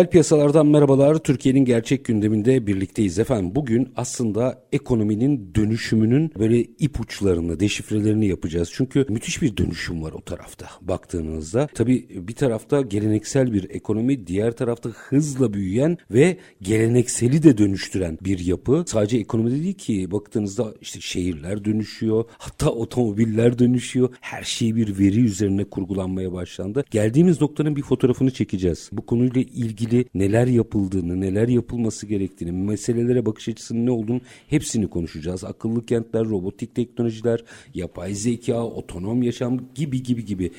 Reel piyasalardan merhabalar. Türkiye'nin gerçek gündeminde birlikteyiz efendim. Bugün aslında ekonominin dönüşümünün böyle ipuçlarını, deşifrelerini yapacağız. Çünkü müthiş bir dönüşüm var o tarafta baktığınızda. Tabii bir tarafta geleneksel bir ekonomi, diğer tarafta hızla büyüyen ve gelenekseli de dönüştüren bir yapı. Sadece ekonomide değil ki baktığınızda işte şehirler dönüşüyor, hatta otomobiller dönüşüyor. Her şey bir veri üzerine kurgulanmaya başlandı. Geldiğimiz noktanın bir fotoğrafını çekeceğiz. Bu konuyla ilgili ilgili neler yapıldığını, neler yapılması gerektiğini, meselelere bakış açısının ne olduğunu hepsini konuşacağız. Akıllı kentler, robotik teknolojiler, yapay zeka, otonom yaşam gibi gibi gibi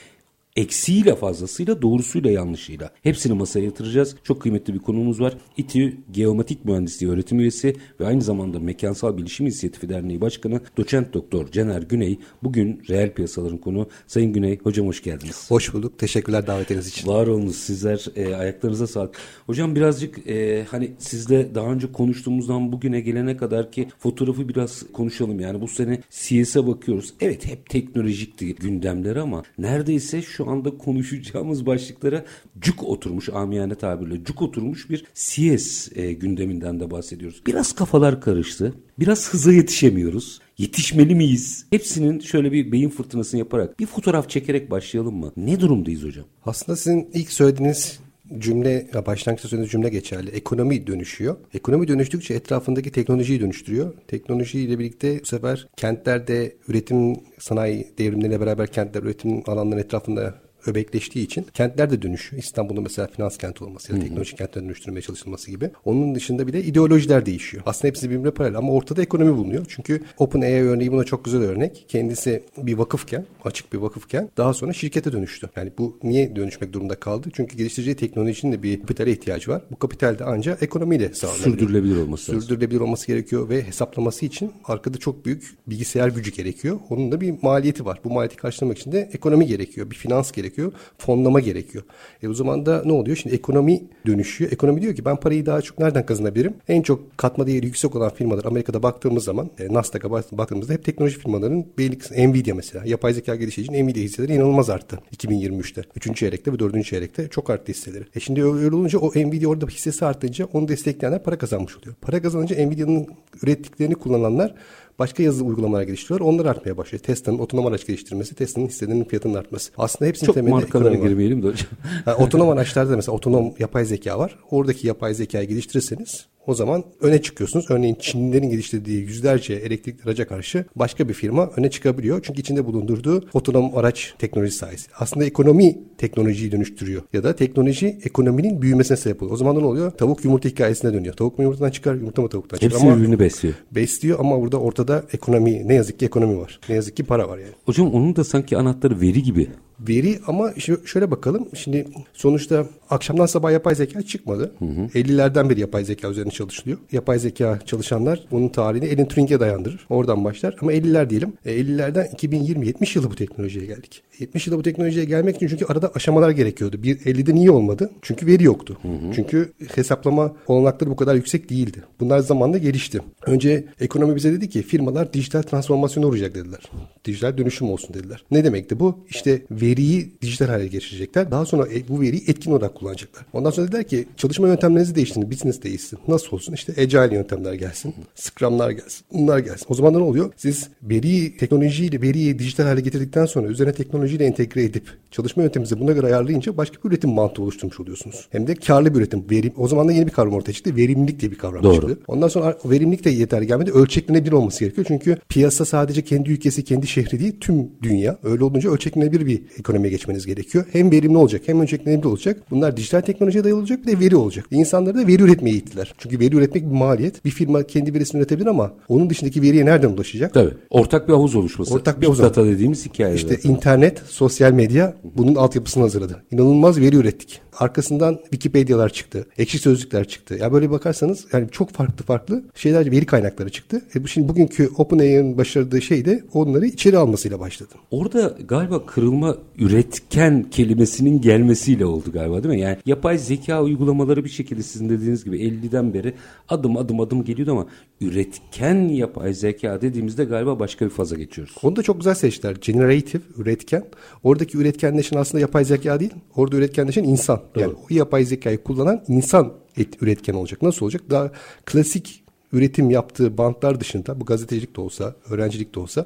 eksiğiyle fazlasıyla doğrusuyla yanlışıyla hepsini masaya yatıracağız. Çok kıymetli bir konumuz var. İTÜ Geomatik Mühendisliği öğretim üyesi ve aynı zamanda Mekansal Bilişim İnisiyatifi Derneği Başkanı Doçent Doktor Cener Güney bugün reel piyasaların konu. Sayın Güney hocam hoş geldiniz. Hoş bulduk. Teşekkürler davetiniz için. Var olunuz sizler e, ayaklarınıza sağlık. Hocam birazcık e, hani sizle daha önce konuştuğumuzdan bugüne gelene kadar ki fotoğrafı biraz konuşalım. Yani bu sene CS'e bakıyoruz. Evet hep teknolojikti gündemler ama neredeyse şu şu anda konuşacağımız başlıklara cuk oturmuş amiyane tabirle cuk oturmuş bir CS e, gündeminden de bahsediyoruz. Biraz kafalar karıştı. Biraz hıza yetişemiyoruz. Yetişmeli miyiz? Hepsinin şöyle bir beyin fırtınasını yaparak bir fotoğraf çekerek başlayalım mı? Ne durumdayız hocam? Aslında sizin ilk söylediğiniz cümle, başlangıçta söylediğiniz cümle geçerli. Ekonomi dönüşüyor. Ekonomi dönüştükçe etrafındaki teknolojiyi dönüştürüyor. Teknolojiyle birlikte bu sefer kentlerde üretim sanayi devrimleriyle beraber kentler üretim alanlarının etrafında öbekleştiği için kentler de dönüşüyor. İstanbul'un mesela finans kenti olması ya da teknolojik kentler dönüştürmeye çalışılması gibi. Onun dışında bir de ideolojiler değişiyor. Aslında hepsi birbirine paralel ama ortada ekonomi bulunuyor. Çünkü OpenAI örneği buna çok güzel örnek. Kendisi bir vakıfken, açık bir vakıfken daha sonra şirkete dönüştü. Yani bu niye dönüşmek durumunda kaldı? Çünkü geliştireceği teknolojinin de bir kapitale ihtiyacı var. Bu kapital de ancak ekonomiyle sağlanabilir. Sürdürülebilir olması lazım. Sürdürülebilir olması gerekiyor ve hesaplaması için arkada çok büyük bilgisayar gücü gerekiyor. Onun da bir maliyeti var. Bu maliyeti karşılamak için de ekonomi gerekiyor. Bir finans gerekiyor gerekiyor. Fonlama gerekiyor. E o zaman da ne oluyor? Şimdi ekonomi dönüşüyor. Ekonomi diyor ki ben parayı daha çok nereden kazanabilirim? En çok katma değeri yüksek olan firmalar Amerika'da baktığımız zaman e, Nasdaq'a baktığımızda hep teknoloji firmalarının belli Nvidia mesela. Yapay zeka gelişi için Nvidia hisseleri inanılmaz arttı 2023'te. Üçüncü çeyrekte ve dördüncü çeyrekte çok arttı hisseleri. E şimdi öyle olunca o Nvidia orada hissesi artınca onu destekleyenler para kazanmış oluyor. Para kazanınca Nvidia'nın ürettiklerini kullananlar başka yazılım uygulamalar geliştiriyorlar. Onlar artmaya başlıyor. Tesla'nın otonom araç geliştirmesi, Tesla'nın hisselerinin fiyatının artması. Aslında hepsinin Çok temelinde markalara girmeyelim de hocam. Yani otonom araçlarda mesela otonom yapay zeka var. Oradaki yapay zekayı geliştirirseniz o zaman öne çıkıyorsunuz. Örneğin Çinlilerin geliştirdiği yüzlerce elektrikli araca karşı başka bir firma öne çıkabiliyor. Çünkü içinde bulundurduğu otonom araç teknoloji sayesinde. Aslında ekonomi teknolojiyi dönüştürüyor. Ya da teknoloji ekonominin büyümesine sebep oluyor. O zaman ne oluyor? Tavuk yumurta hikayesine dönüyor. Tavuk mu yumurtadan çıkar, yumurta mı tavuktan çıkar? Hepsi ama birbirini besliyor. Besliyor ama burada ortada ekonomi, ne yazık ki ekonomi var. Ne yazık ki para var yani. Hocam onun da sanki anahtarı veri gibi veri ama şöyle bakalım. Şimdi sonuçta akşamdan sabah yapay zeka çıkmadı. Hı hı. 50'lerden beri yapay zeka üzerine çalışılıyor. Yapay zeka çalışanlar bunun tarihini Alan Turing'e dayandırır. Oradan başlar. Ama 50'ler diyelim. E, 50'lerden 2020-70 yılı bu teknolojiye geldik. 70 yılda bu teknolojiye gelmek için çünkü arada aşamalar gerekiyordu. Bir 50'de niye olmadı? Çünkü veri yoktu. Hı hı. Çünkü hesaplama olanakları bu kadar yüksek değildi. Bunlar zamanla gelişti. Önce ekonomi bize dedi ki firmalar dijital transformasyona uğrayacak dediler. Dijital dönüşüm olsun dediler. Ne demekti bu? İşte veriyi dijital hale geçirecekler. Daha sonra e, bu veriyi etkin olarak kullanacaklar. Ondan sonra dediler ki çalışma yöntemlerinizi değiştirin. Business değişsin. Nasıl nasıl olsun? İşte agile yöntemler gelsin. Scrum'lar gelsin. Bunlar gelsin. O zaman da ne oluyor? Siz veriyi teknolojiyle veriyi dijital hale getirdikten sonra üzerine teknolojiyle entegre edip çalışma yönteminizi buna göre ayarlayınca başka bir üretim mantığı oluşturmuş oluyorsunuz. Hem de karlı bir üretim. Verim, o zaman da yeni bir kavram ortaya çıktı. Verimlilik diye bir kavram Doğru. çıktı. Ondan sonra verimlilik de yeter gelmedi. Ölçeklenebilir olması gerekiyor. Çünkü piyasa sadece kendi ülkesi, kendi şehri değil, tüm dünya. Öyle olunca ölçeklenebilir bir ekonomiye geçmeniz gerekiyor. Hem verimli olacak, hem ölçeklenebilir olacak. Bunlar dijital teknolojiye dayalı olacak, bir de veri olacak. İnsanları da veri üretmeye eğittiler. Çünkü veri üretmek bir maliyet. Bir firma kendi verisini üretebilir ama onun dışındaki veriye nereden ulaşacak? Tabii. Ortak bir havuz oluşması. Ortak bir havuz. Data dediğimiz hikaye. İşte internet, sosyal medya bunun altyapısını hazırladı. İnanılmaz veri ürettik. Arkasından Wikipedia'lar çıktı. Ekşi sözlükler çıktı. Ya böyle bakarsanız yani çok farklı farklı şeyler veri kaynakları çıktı. E bu şimdi bugünkü OpenAI'nin başardığı şey de onları içeri almasıyla başladı. Orada galiba kırılma üretken kelimesinin gelmesiyle oldu galiba değil mi? Yani yapay zeka uygulamaları bir şekilde sizin dediğiniz gibi 50'den beri adım adım adım geliyordu ama üretken yapay zeka dediğimizde galiba başka bir faza geçiyoruz. Onu da çok güzel seçtiler. Generative, üretken. Oradaki üretkenleşen aslında yapay zeka değil. Orada üretkenleşen insan. Yani o yapay zekayı kullanan insan et, üretken olacak. Nasıl olacak? Daha klasik üretim yaptığı bantlar dışında bu gazetecilik de olsa, öğrencilik de olsa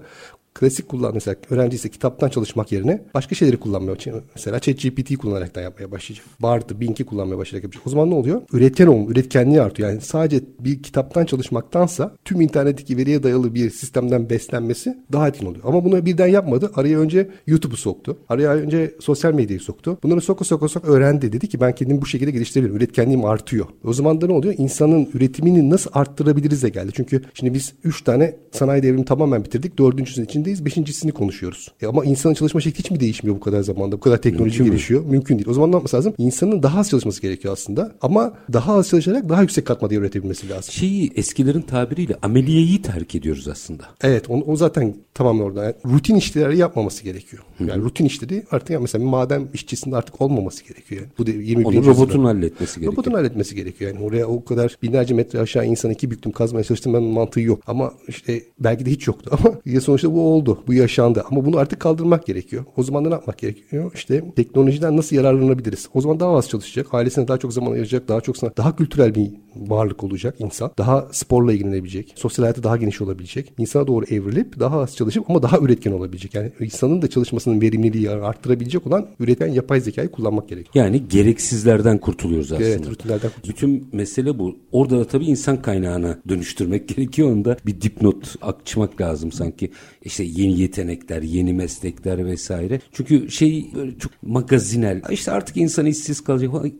klasik kullan mesela öğrenci ise kitaptan çalışmak yerine başka şeyleri kullanmaya başlayacak. Mesela ChatGPT kullanarak da yapmaya başlayacak. Bard'ı, Bink'i kullanmaya başlayacak. yapacak. O zaman ne oluyor? Üretken olma, üretkenliği artıyor. Yani sadece bir kitaptan çalışmaktansa tüm internetteki veriye dayalı bir sistemden beslenmesi daha etkin oluyor. Ama bunu birden yapmadı. Araya önce YouTube'u soktu. Araya önce sosyal medyayı soktu. Bunları soka soka soka öğrendi. Dedi ki ben kendimi bu şekilde geliştirebilirim. Üretkenliğim artıyor. O zaman da ne oluyor? İnsanın üretimini nasıl arttırabiliriz de geldi. Çünkü şimdi biz üç tane sanayi devrimi tamamen bitirdik. Dördüncüsünün içindeyiz. Beşincisini konuşuyoruz. E ama insanın çalışma şekli hiç mi değişmiyor bu kadar zamanda? Bu kadar teknoloji Mümkün mü? gelişiyor. Mümkün değil. O zaman ne yapması lazım? İnsanın daha az çalışması gerekiyor aslında. Ama daha az çalışarak daha yüksek katma değer üretebilmesi lazım. Şeyi eskilerin tabiriyle ameliyeyi terk ediyoruz aslında. Evet o, o zaten tamamen orada. Yani rutin işleri yapmaması gerekiyor. Yani rutin işleri artık yani mesela maden işçisinde artık olmaması gerekiyor. Yani. Bu da 21. Onu yüzyılda. robotun halletmesi gerekiyor. Robotun halletmesi gerekiyor. Yani oraya o kadar binlerce metre aşağı insan iki büktüm kazmaya çalıştım ben mantığı yok. Ama işte belki de hiç yoktu ama ya sonuçta bu oldu. Bu yaşandı. Ama bunu artık kaldırmak gerekiyor. O zaman da ne yapmak gerekiyor? İşte teknolojiden nasıl yararlanabiliriz? O zaman daha az çalışacak. Ailesine daha çok zaman ayıracak. Daha çok daha kültürel bir varlık olacak insan. Daha sporla ilgilenebilecek. Sosyal hayatı daha geniş olabilecek. İnsana doğru evrilip daha az çalışıp ama daha üretken olabilecek. Yani insanın da çalışmasının verimliliği arttırabilecek olan üreten yapay zekayı kullanmak gerekiyor. Yani gereksizlerden kurtuluyoruz aslında. Evet, rutinlerden kurtuluyoruz. Bütün mesele bu. Orada da tabii insan kaynağına dönüştürmek gerekiyor. Onda bir dipnot açmak lazım sanki. İşte yeni yetenekler, yeni meslekler vesaire. Çünkü şey böyle çok magazinel. İşte artık insan işsiz kalacak falan.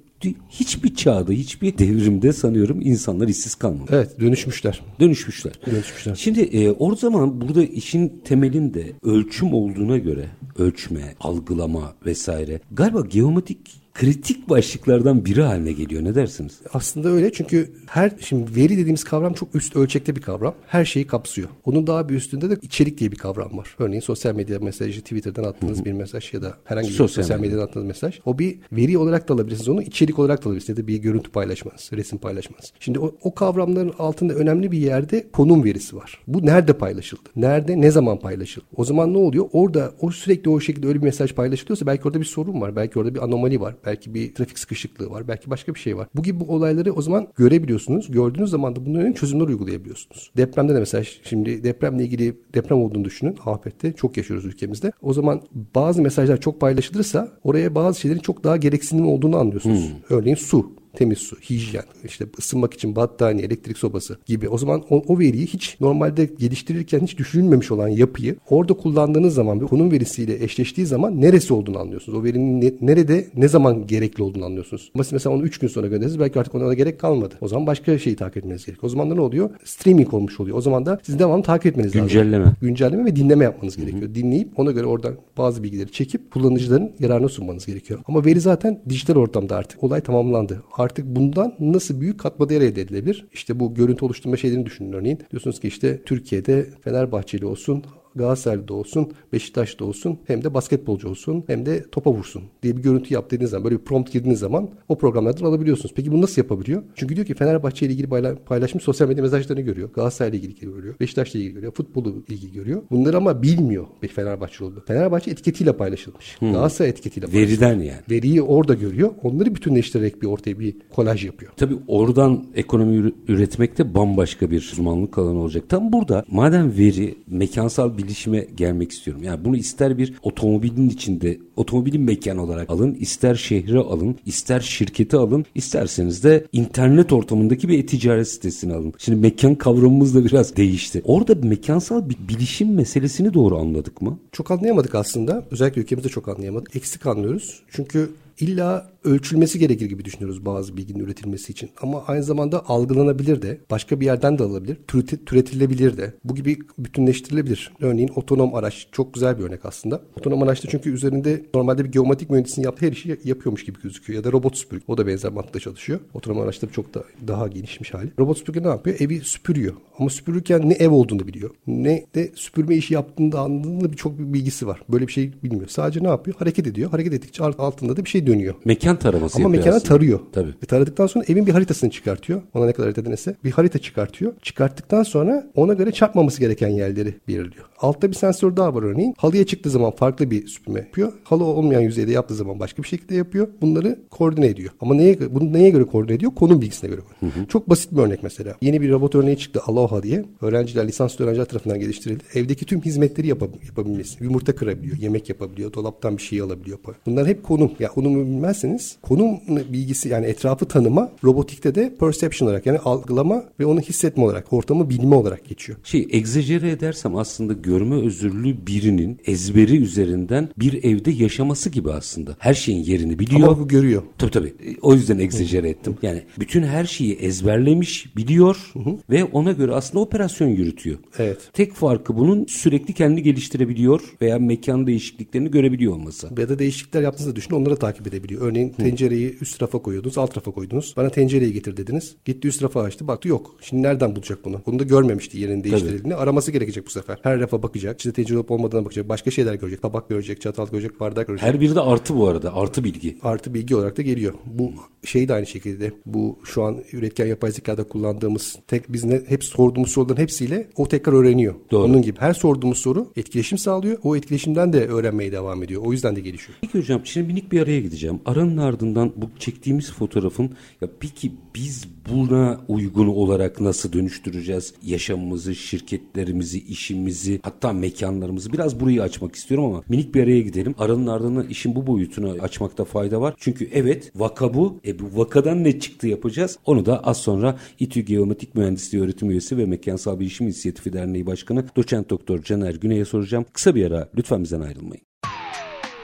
Hiçbir çağda, hiçbir devrimde sanıyorum insanlar işsiz kalmadı. Evet dönüşmüşler. Dönüşmüşler. Dönüşmüşler. Şimdi e, o zaman burada işin temelinde ölçüm olduğuna göre ölçme, algılama vesaire galiba geometrik kritik başlıklardan biri haline geliyor. Ne dersiniz? Aslında öyle çünkü her şimdi veri dediğimiz kavram çok üst ölçekte bir kavram. Her şeyi kapsıyor. Onun daha bir üstünde de içerik diye bir kavram var. Örneğin sosyal medya mesajı, Twitter'dan attığınız bir mesaj ya da herhangi bir Sosyal sosyal, medya. medyadan attığınız mesaj. O bir veri olarak da alabilirsiniz onu, içerik olarak da alabilirsiniz ya da bir görüntü paylaşmanız, resim paylaşmanız. Şimdi o, o kavramların altında önemli bir yerde konum verisi var. Bu nerede paylaşıldı? Nerede, ne zaman paylaşıldı? O zaman ne oluyor? Orada o sürekli o şekilde öyle bir mesaj paylaşılıyorsa belki orada bir sorun var. Belki orada bir anomali var. Belki bir trafik sıkışıklığı var. Belki başka bir şey var. Bu gibi olayları o zaman görebiliyorsunuz. Gördüğünüz zaman da bunların çözümler uygulayabiliyorsunuz. Depremde de mesela şimdi depremle ilgili deprem olduğunu düşünün. Afette çok yaşıyoruz ülkemizde. O zaman bazı mesajlar çok paylaşılırsa oraya bazı şeylerin çok daha gereksinim olduğunu anlıyorsunuz. Örneğin su temiz su, hijyen, işte ısınmak için battaniye, elektrik sobası gibi. O zaman o, o veriyi hiç normalde geliştirirken hiç düşünülmemiş olan yapıyı orada kullandığınız zaman ve konum verisiyle eşleştiği zaman neresi olduğunu anlıyorsunuz. O verinin ne- nerede, ne zaman gerekli olduğunu anlıyorsunuz. Ama mesela onu 3 gün sonra gönderirsiniz belki artık ona da gerek kalmadı. O zaman başka şeyi takip etmeniz gerekiyor. O zaman da ne oluyor? Streaming olmuş oluyor. O zaman da siz devamlı takip etmeniz lazım. Güncelleme. Güncelleme ve dinleme yapmanız gerekiyor. Dinleyip ona göre oradan bazı bilgileri çekip kullanıcıların yararına sunmanız gerekiyor. Ama veri zaten dijital ortamda artık. Olay tamamlandı. Artık bundan nasıl büyük katma değer elde edilebilir? İşte bu görüntü oluşturma şeylerini düşünün örneğin. Diyorsunuz ki işte Türkiye'de Fenerbahçeli olsun Galatasaray'da olsun, Beşiktaş'ta olsun hem de basketbolcu olsun hem de topa vursun diye bir görüntü yap dediğiniz zaman böyle bir prompt girdiğiniz zaman o programlardan alabiliyorsunuz. Peki bunu nasıl yapabiliyor? Çünkü diyor ki Fenerbahçe ile ilgili paylaşmış sosyal medya mesajlarını görüyor. Galatasaray ile ilgili görüyor. Beşiktaş ile ilgili görüyor. Futbolu ilgili görüyor. Bunları ama bilmiyor bir Fenerbahçe oldu. Fenerbahçe etiketiyle paylaşılmış. Hmm. Galatasaray etiketiyle paylaşılmış. Veriden yani. Veriyi orada görüyor. Onları bütünleştirerek bir ortaya bir kolaj yapıyor. Tabii oradan ekonomi üretmek de bambaşka bir uzmanlık alanı olacak. Tam burada madem veri mekansal bilişime gelmek istiyorum. Yani bunu ister bir otomobilin içinde otomobilin mekan olarak alın, ister şehre alın, ister şirketi alın, isterseniz de internet ortamındaki bir e-ticaret sitesini alın. Şimdi mekan kavramımız da biraz değişti. Orada mekansal bir bilişim meselesini doğru anladık mı? Çok anlayamadık aslında. Özellikle ülkemizde çok anlayamadık. Eksik anlıyoruz. Çünkü illa ölçülmesi gerekir gibi düşünüyoruz bazı bilginin üretilmesi için. Ama aynı zamanda algılanabilir de, başka bir yerden de alabilir, türetilebilir de. Bu gibi bütünleştirilebilir. Örneğin otonom araç çok güzel bir örnek aslında. Otonom araçta çünkü üzerinde normalde bir geometrik mühendisinin yaptığı her işi yapıyormuş gibi gözüküyor. Ya da robot süpürge. O da benzer mantıkla çalışıyor. Otonom araçta çok da daha gelişmiş hali. Robot süpürge ne yapıyor? Evi süpürüyor. Ama süpürürken ne ev olduğunu biliyor. Ne de süpürme işi yaptığında anladığında birçok bir bilgisi var. Böyle bir şey bilmiyor. Sadece ne yapıyor? Hareket ediyor. Hareket ettikçe altında da bir şey dönüyor. Mekan taraması Ama mekana aslında. tarıyor. Tabii. Ve taradıktan sonra evin bir haritasını çıkartıyor. Ona ne kadar harita denese bir harita çıkartıyor. Çıkarttıktan sonra ona göre çarpmaması gereken yerleri belirliyor. Altta bir sensör daha var örneğin. Halıya çıktığı zaman farklı bir süpürme yapıyor. Halı olmayan yüzeyde yaptığı zaman başka bir şekilde yapıyor. Bunları koordine ediyor. Ama neye bunu neye göre koordine ediyor? Konum bilgisine göre. Hı hı. Çok basit bir örnek mesela. Yeni bir robot örneği çıktı Aloha diye. Öğrenciler, lisanslı öğrenciler tarafından geliştirildi. Evdeki tüm hizmetleri yapab- yapabilmesi. Yumurta kırabiliyor, yemek yapabiliyor, dolaptan bir şey alabiliyor. Bunlar hep konum. Ya konumu bilmezseniz konum bilgisi yani etrafı tanıma robotikte de perception olarak yani algılama ve onu hissetme olarak, ortamı bilme olarak geçiyor. Şey egzajere edersem aslında görme özürlü birinin ezberi üzerinden bir evde yaşaması gibi aslında. Her şeyin yerini biliyor. Ama bu görüyor. Tabii tabii. O yüzden egzajere ettim. Yani bütün her şeyi ezberlemiş, biliyor ve ona göre aslında operasyon yürütüyor. Evet. Tek farkı bunun sürekli kendi geliştirebiliyor veya mekan değişikliklerini görebiliyor olması. Ya da değişiklikler yaptığınızda düşünün onları takip edebiliyor. Örneğin tencereyi üst rafa koyuyordunuz, alt rafa koydunuz. Bana tencereyi getir dediniz. Gitti üst rafa açtı. Baktı yok. Şimdi nereden bulacak bunu? Bunu da görmemişti yerini değiştirildiğini. Araması gerekecek bu sefer. Her rafa bakacak. İşte tencere olup olmadığına bakacak. Başka şeyler görecek. Tabak görecek, çatal görecek, bardak görecek. Her biri de artı bu arada. Artı bilgi. Artı bilgi olarak da geliyor. Bu şey de aynı şekilde. Bu şu an üretken yapay zekada kullandığımız tek biz ne, hep sorduğumuz soruların hepsiyle o tekrar öğreniyor. Doğru. Onun gibi her sorduğumuz soru etkileşim sağlıyor. O etkileşimden de öğrenmeye devam ediyor. O yüzden de gelişiyor. Peki hocam şimdi minik bir araya gideceğim. Aranın ardından bu çektiğimiz fotoğrafın ya peki biz buna uygun olarak nasıl dönüştüreceğiz yaşamımızı, şirketlerimizi, işimizi, hatta mekanlarımızı biraz burayı açmak istiyorum ama minik bir araya gidelim. Aranın ardından işin bu boyutunu açmakta fayda var. Çünkü evet vaka bu. E bu vakadan ne çıktı yapacağız? Onu da az sonra İTÜ Geometrik Mühendisliği Öğretim Üyesi ve Mekansal Bilişim İnisiyatifi Derneği Başkanı Doçent Doktor Caner Güney'e soracağım. Kısa bir ara lütfen bizden ayrılmayın.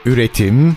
Üretim,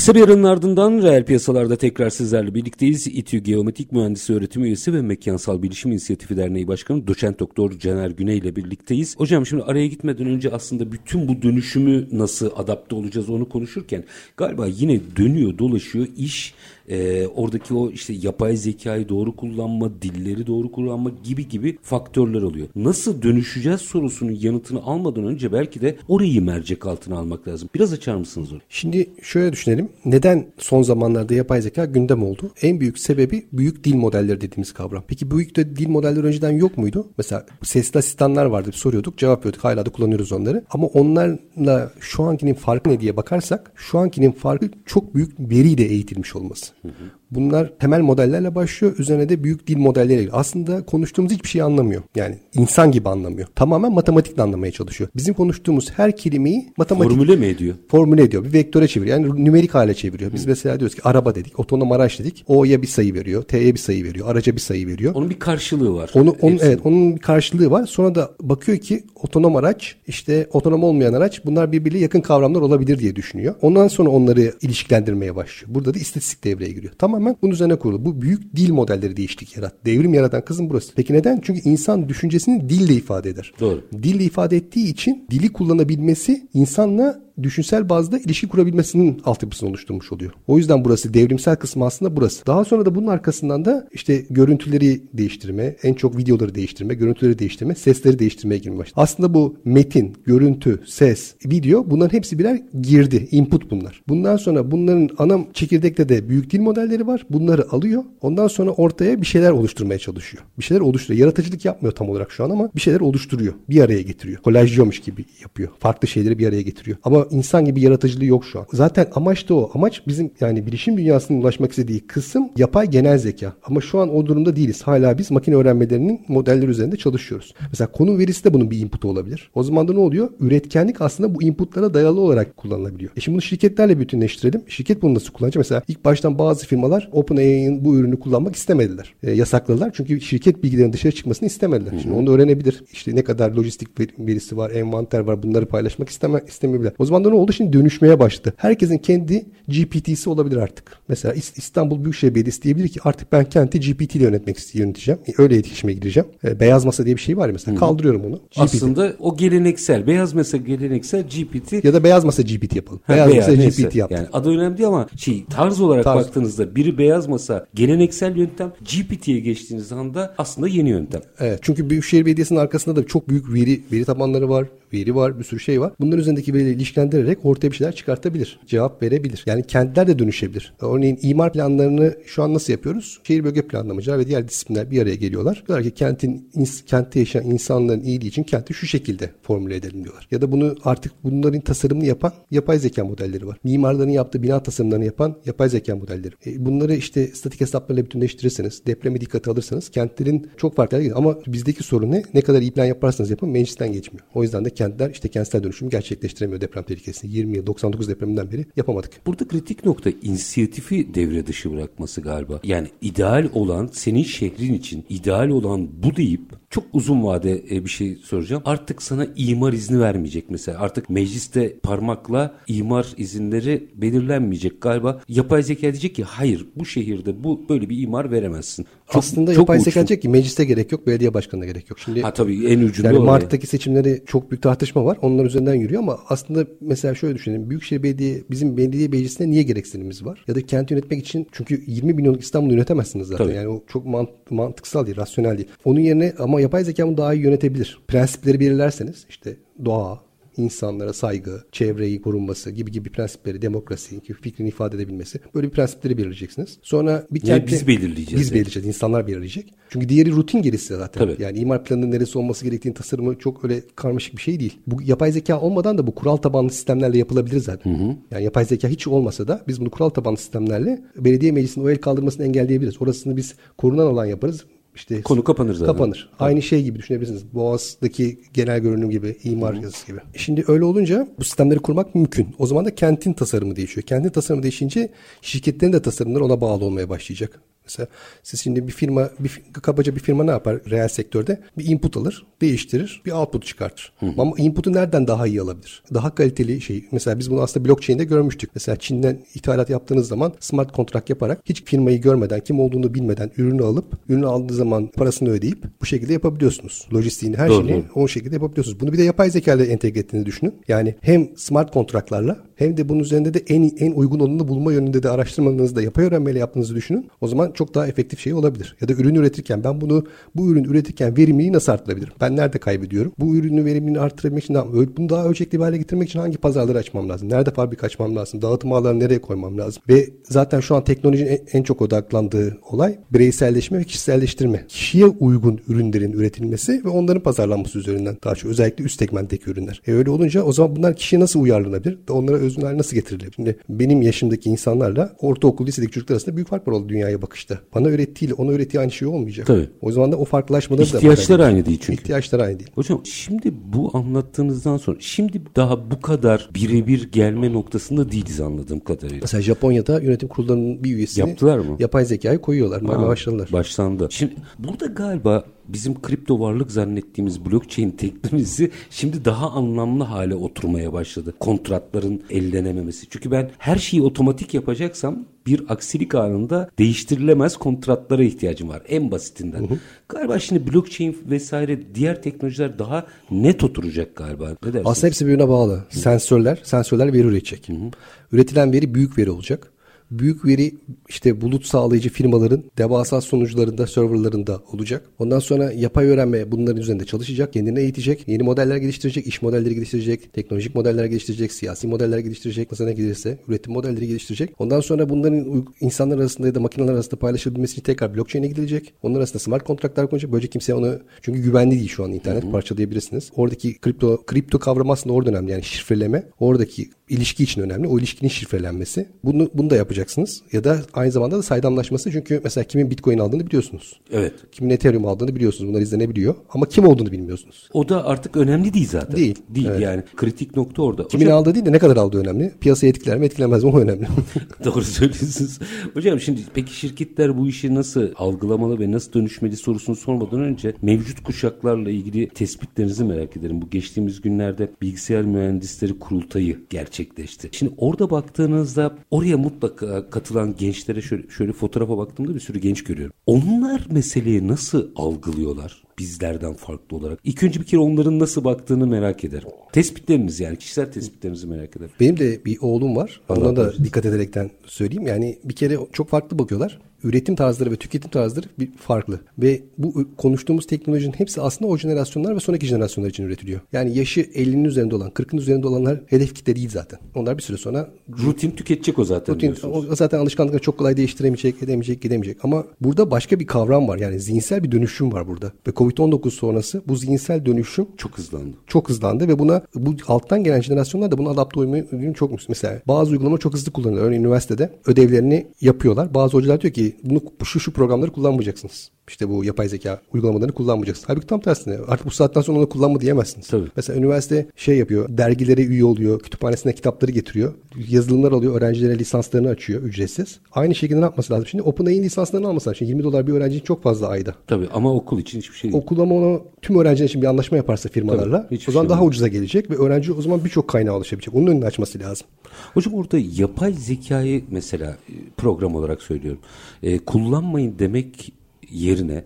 Kısa bir aranın ardından reel piyasalarda tekrar sizlerle birlikteyiz. İTÜ Geometrik Mühendisi Öğretim Üyesi ve Mekansal Bilişim İnisiyatifi Derneği Başkanı Doçent Doktor Caner Güney ile birlikteyiz. Hocam şimdi araya gitmeden önce aslında bütün bu dönüşümü nasıl adapte olacağız onu konuşurken galiba yine dönüyor dolaşıyor iş e, oradaki o işte yapay zekayı doğru kullanma, dilleri doğru kullanma gibi gibi faktörler oluyor. Nasıl dönüşeceğiz sorusunun yanıtını almadan önce belki de orayı mercek altına almak lazım. Biraz açar mısınız onu? Şimdi şöyle düşünelim. Neden son zamanlarda yapay zeka gündem oldu? En büyük sebebi büyük dil modelleri dediğimiz kavram. Peki büyük de dil modelleri önceden yok muydu? Mesela sesli asistanlar vardı. Soruyorduk, cevap veriyorduk. Hala da kullanıyoruz onları. Ama onlarla şu ankinin farkı ne diye bakarsak şu ankinin farkı çok büyük veriyle eğitilmiş olması. Hı hı. Bunlar temel modellerle başlıyor. Üzerine de büyük dil modelleriyle. Aslında konuştuğumuz hiçbir şey anlamıyor. Yani insan gibi anlamıyor. Tamamen matematikle anlamaya çalışıyor. Bizim konuştuğumuz her kelimeyi matematik... Formüle mi ediyor? Formüle ediyor. Bir vektöre çeviriyor. Yani nümerik hale çeviriyor. Biz Hı. mesela diyoruz ki araba dedik. Otonom araç dedik. O'ya bir sayı veriyor. T'ye bir sayı veriyor. Araca bir sayı veriyor. Onun bir karşılığı var. Onu, onun, evet onun bir karşılığı var. Sonra da bakıyor ki otonom araç işte otonom olmayan araç bunlar birbiriyle yakın kavramlar olabilir diye düşünüyor. Ondan sonra onları ilişkilendirmeye başlıyor. Burada da istatistik devreye giriyor. Tamamen bunun üzerine kurulu. Bu büyük dil modelleri değişiklik yarat. Devrim yaratan kızım burası. Peki neden? Çünkü insan düşüncesini dille ifade eder. Doğru. Dille ifade ettiği için dili kullanabilmesi insanla düşünsel bazda ilişki kurabilmesinin altyapısını oluşturmuş oluyor. O yüzden burası devrimsel kısmı aslında burası. Daha sonra da bunun arkasından da işte görüntüleri değiştirme, en çok videoları değiştirme, görüntüleri değiştirme, sesleri değiştirmeye girmeye başladı. Aslında bu metin, görüntü, ses, video bunların hepsi birer girdi, input bunlar. Bundan sonra bunların ana çekirdekte de büyük dil modelleri var. Bunları alıyor. Ondan sonra ortaya bir şeyler oluşturmaya çalışıyor. Bir şeyler oluşturuyor. Yaratıcılık yapmıyor tam olarak şu an ama bir şeyler oluşturuyor. Bir araya getiriyor. Kolajlıyormuş gibi yapıyor. Farklı şeyleri bir araya getiriyor. Ama insan gibi yaratıcılığı yok şu an. Zaten amaç da o. Amaç bizim yani bilişim dünyasının ulaşmak istediği kısım yapay genel zeka. Ama şu an o durumda değiliz. Hala biz makine öğrenmelerinin modelleri üzerinde çalışıyoruz. Mesela konu verisi de bunun bir inputu olabilir. O zaman da ne oluyor? Üretkenlik aslında bu inputlara dayalı olarak kullanılabiliyor. E şimdi bunu şirketlerle bütünleştirelim. Şirket bunu nasıl kullanacak? Mesela ilk baştan bazı firmalar OpenAI'nin bu ürünü kullanmak istemediler. E, yasakladılar. Çünkü şirket bilgilerinin dışarı çıkmasını istemediler. Şimdi onu öğrenebilir. İşte ne kadar lojistik verisi var, envanter var bunları paylaşmak isteme, istemeyebilir. O zaman da ne oldu? Şimdi dönüşmeye başladı. Herkesin kendi GPT'si olabilir artık. Mesela İstanbul Büyükşehir Belediyesi diyebilir ki artık ben kenti GPT ile yönetmek istiyorum, yöneteceğim. E, öyle iletişime gireceğim. E, beyaz masa diye bir şey var ya mesela. Hı. Kaldırıyorum onu. GPT. Aslında o geleneksel, beyaz masa geleneksel GPT. Ya da beyaz masa GPT yapalım. Ha, beyaz, beyaz masa neyse. GPT yaptık. Yani adı önemli değil ama şey tarz olarak tarz. baktığınızda biri beyaz masa, geleneksel yöntem GPT'ye geçtiğiniz anda aslında yeni yöntem. Evet. Çünkü Büyükşehir Belediyesi'nin arkasında da çok büyük veri veri tabanları var veri var, bir sürü şey var. Bunların üzerindeki verileri ilişkilendirerek ortaya bir şeyler çıkartabilir. Cevap verebilir. Yani kentler de dönüşebilir. Örneğin imar planlarını şu an nasıl yapıyoruz? Şehir bölge planlamacılar ve diğer disiplinler bir araya geliyorlar. Diyorlar ki kentin kentte yaşayan insanların iyiliği için kenti şu şekilde formüle edelim diyorlar. Ya da bunu artık bunların tasarımını yapan yapay zeka modelleri var. Mimarların yaptığı bina tasarımlarını yapan yapay zeka modelleri. E bunları işte statik hesaplarla bütünleştirirseniz, depremi dikkate alırsanız kentlerin çok farklı gidiyor. Ama bizdeki sorun ne? Ne kadar iyi plan yaparsanız yapın meclisten geçmiyor. O yüzden de kentler işte kentsel dönüşümü gerçekleştiremiyor deprem tehlikesini. 20 yıl 99 depreminden beri yapamadık. Burada kritik nokta inisiyatifi devre dışı bırakması galiba. Yani ideal olan senin şehrin için ideal olan bu deyip çok uzun vade e, bir şey soracağım. Artık sana imar izni vermeyecek mesela. Artık mecliste parmakla imar izinleri belirlenmeyecek galiba. Yapay zeka diyecek ki hayır bu şehirde bu böyle bir imar veremezsin. Çok, Aslında çok yapay zeka diyecek ki mecliste gerek yok, belediye başkanına gerek yok. Şimdi ha tabii en ucunda yani Mart'taki seçimleri çok büyük tartışma var. Onlar üzerinden yürüyor ama aslında mesela şöyle düşünelim. Büyükşehir Belediye bizim belediye meclisine niye gereksinimiz var? Ya da kenti yönetmek için çünkü 20 milyonluk İstanbul'u yönetemezsiniz zaten. Tabii. Yani o çok mant mantıksal değil, rasyonel değil. Onun yerine ama yapay zeka bunu daha iyi yönetebilir. Prensipleri belirlerseniz işte doğa, insanlara saygı, çevreyi korunması gibi gibi prensipleri, demokrasi fikrini ifade edebilmesi. Böyle bir prensipleri belirleyeceksiniz. Sonra bir kente, biz belirleyeceğiz. Biz yani. belirleyeceğiz. İnsanlar belirleyecek. Çünkü diğeri rutin gerisi zaten. Tabii. Yani imar planının neresi olması gerektiğini tasarımı çok öyle karmaşık bir şey değil. Bu yapay zeka olmadan da bu kural tabanlı sistemlerle yapılabilir zaten. Hı hı. Yani yapay zeka hiç olmasa da biz bunu kural tabanlı sistemlerle belediye meclisinin o el kaldırmasını engelleyebiliriz. Orasını biz korunan alan yaparız işte konu kapanır zaten. Kapanır. Tabii. Aynı şey gibi düşünebilirsiniz. Boğaz'daki genel görünüm gibi, imar Hı. yazısı gibi. Şimdi öyle olunca bu sistemleri kurmak mümkün. O zaman da kentin tasarımı değişiyor. Kentin tasarımı değişince şirketlerin de tasarımları ona bağlı olmaya başlayacak. Mesela siz şimdi bir firma, bir, kabaca bir firma ne yapar reel sektörde? Bir input alır, değiştirir, bir output çıkartır. Hı. Ama input'u nereden daha iyi alabilir? Daha kaliteli şey. Mesela biz bunu aslında blockchain'de görmüştük. Mesela Çin'den ithalat yaptığınız zaman smart kontrat yaparak hiç firmayı görmeden, kim olduğunu bilmeden ürünü alıp, ürünü aldığı zaman parasını ödeyip bu şekilde yapabiliyorsunuz. Lojistiğini, her doğru, şeyini o şekilde yapabiliyorsunuz. Bunu bir de yapay zeka ile entegre ettiğini düşünün. Yani hem smart kontratlarla hem de bunun üzerinde de en en uygun olanını bulma yönünde de araştırmanızı da yapay öğrenmeyle yaptığınızı düşünün. O zaman çok daha efektif şey olabilir. Ya da ürün üretirken ben bunu bu ürün üretirken verimliliği nasıl arttırabilirim? Ben nerede kaybediyorum? Bu ürünün verimliliğini arttırabilmek için bunu daha ölçekli bir hale getirmek için hangi pazarları açmam lazım? Nerede fabrika açmam lazım? Dağıtım ağlarını nereye koymam lazım? Ve zaten şu an teknolojinin en çok odaklandığı olay bireyselleşme ve kişiselleştirme. Kişiye uygun ürünlerin üretilmesi ve onların pazarlanması üzerinden daha çok özellikle üst segmentteki ürünler. E öyle olunca o zaman bunlar kişiye nasıl uyarlanabilir? Onlara özgünler nasıl getirilebilir? Şimdi benim yaşımdaki insanlarla ortaokul, lisedeki çocuklar arasında büyük fark var oldu dünyaya bakışta. Bana öğrettiğiyle ona öğrettiği aynı şey olmayacak. Tabii. O zaman da o farklılaşmaları İhtiyaçlar da İhtiyaçlar aynı değil çünkü. İhtiyaçlar aynı değil. Hocam şimdi bu anlattığınızdan sonra şimdi daha bu kadar birebir gelme noktasında değiliz anladığım kadarıyla. Mesela Japonya'da yönetim kurullarının bir üyesini yaptılar mı? Yapay zekayı koyuyorlar. Aa, başladılar. Başlandı. Şimdi burada galiba bizim kripto varlık zannettiğimiz blockchain teknolojisi şimdi daha anlamlı hale oturmaya başladı. Kontratların ellenememesi. Çünkü ben her şeyi otomatik yapacaksam bir aksilik anında değiştirilemez kontratlara ihtiyacım var. En basitinden. Hı hı. Galiba şimdi blockchain vesaire diğer teknolojiler daha net oturacak galiba. Ne dersiniz? Aslında hepsi birbirine bağlı. Hı. Sensörler, sensörler veri üretecek. Hı hı. Üretilen veri büyük veri olacak büyük veri işte bulut sağlayıcı firmaların devasa sonuçlarında, serverlarında olacak. Ondan sonra yapay öğrenme bunların üzerinde çalışacak, kendini eğitecek, yeni modeller geliştirecek, iş modelleri geliştirecek, teknolojik modeller geliştirecek, siyasi modeller geliştirecek, nasıl ne gelirse üretim modelleri geliştirecek. Ondan sonra bunların insanlar arasında ya da makineler arasında paylaşılabilmesi için tekrar blockchain'e gidilecek. Onlar arasında smart kontratlar konacak. Böylece kimse onu çünkü güvenli değil şu an internet Hı-hı. parçalayabilirsiniz. Oradaki kripto kripto kavramı aslında orada önemli. Yani şifreleme oradaki ilişki için önemli. O ilişkinin şifrelenmesi. Bunu, bunu da yapacaksınız. Ya da aynı zamanda da saydamlaşması. Çünkü mesela kimin Bitcoin aldığını biliyorsunuz. Evet. Kimin Ethereum aldığını biliyorsunuz. Bunlar izlenebiliyor. Ama kim olduğunu bilmiyorsunuz. O da artık önemli değil zaten. Değil. Değil evet. yani. Kritik nokta orada. Kimin Hocam, aldığı değil de ne kadar aldığı önemli. Piyasayı etkiler mi etkilemez mi o önemli. Doğru söylüyorsunuz. Hocam şimdi peki şirketler bu işi nasıl algılamalı ve nasıl dönüşmeli sorusunu sormadan önce mevcut kuşaklarla ilgili tespitlerinizi merak ederim. Bu geçtiğimiz günlerde bilgisayar mühendisleri kurultayı gerçek gerçekleşti. Şimdi orada baktığınızda oraya mutlaka katılan gençlere şöyle, şöyle fotoğrafa baktığımda bir sürü genç görüyorum. Onlar meseleyi nasıl algılıyorlar? bizlerden farklı olarak. İlk önce bir kere onların nasıl baktığını merak ederim. Tespitleriniz yani kişisel tespitlerinizi merak ederim. Benim de bir oğlum var. Ona da dikkat ederekten söyleyeyim. Yani bir kere çok farklı bakıyorlar üretim tarzları ve tüketim tarzları bir farklı. Ve bu konuştuğumuz teknolojinin hepsi aslında o jenerasyonlar ve sonraki jenerasyonlar için üretiliyor. Yani yaşı 50'nin üzerinde olan, 40'ın üzerinde olanlar hedef kitle değil zaten. Onlar bir süre sonra rutin tüketecek o zaten. Rutin, o zaten alışkanlıkları çok kolay değiştiremeyecek, edemeyecek, gidemeyecek. Ama burada başka bir kavram var. Yani zihinsel bir dönüşüm var burada. Ve Covid-19 sonrası bu zihinsel dönüşüm çok hızlandı. Çok hızlandı ve buna bu alttan gelen jenerasyonlar da buna adapte olmayı çok mesela bazı uygulama çok hızlı kullanılıyor. Örneğin üniversitede ödevlerini yapıyorlar. Bazı hocalar diyor ki bunu şu şu programları kullanmayacaksınız. İşte bu yapay zeka uygulamalarını kullanmayacaksınız. Halbuki tam tersine artık bu saatten sonra onu kullanma diyemezsiniz. Tabii. Mesela üniversite şey yapıyor, dergilere üye oluyor, kütüphanesine kitapları getiriyor, yazılımlar alıyor, öğrencilere lisanslarını açıyor ücretsiz. Aynı şekilde ne yapması lazım? Şimdi OpenAI'nin lisanslarını alması lazım. Şimdi 20 dolar bir öğrenci için çok fazla ayda. Tabii ama okul için hiçbir şey değil. Okul ama onu tüm öğrenciler için bir anlaşma yaparsa firmalarla Tabii, o zaman şey daha ucuza gelecek ve öğrenci o zaman birçok kaynağa ulaşabilecek. Onun önünü açması lazım. Hocam orada yapay zekayı mesela e, program olarak söylüyorum. E, kullanmayın demek yerine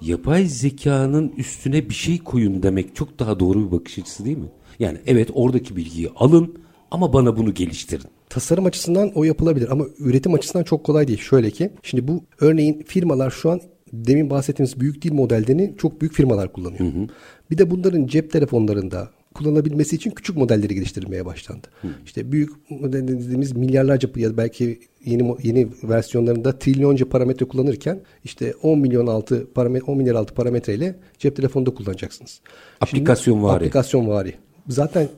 yapay zekanın üstüne bir şey koyun demek çok daha doğru bir bakış açısı değil mi? Yani evet oradaki bilgiyi alın ama bana bunu geliştirin. Tasarım açısından o yapılabilir ama üretim açısından çok kolay değil. Şöyle ki şimdi bu örneğin firmalar şu an demin bahsettiğimiz büyük dil modellerini çok büyük firmalar kullanıyor. Hı hı. Bir de bunların cep telefonlarında kullanabilmesi için küçük modelleri geliştirilmeye başlandı. Hı. İşte büyük model dediğimiz milyarlarca ya da belki yeni yeni versiyonlarında trilyonca parametre kullanırken işte 10 milyon altı parametre 10 milyar altı parametreyle cep telefonunda kullanacaksınız. Aplikasyon Şimdi, vari. Aplikasyon vari. Zaten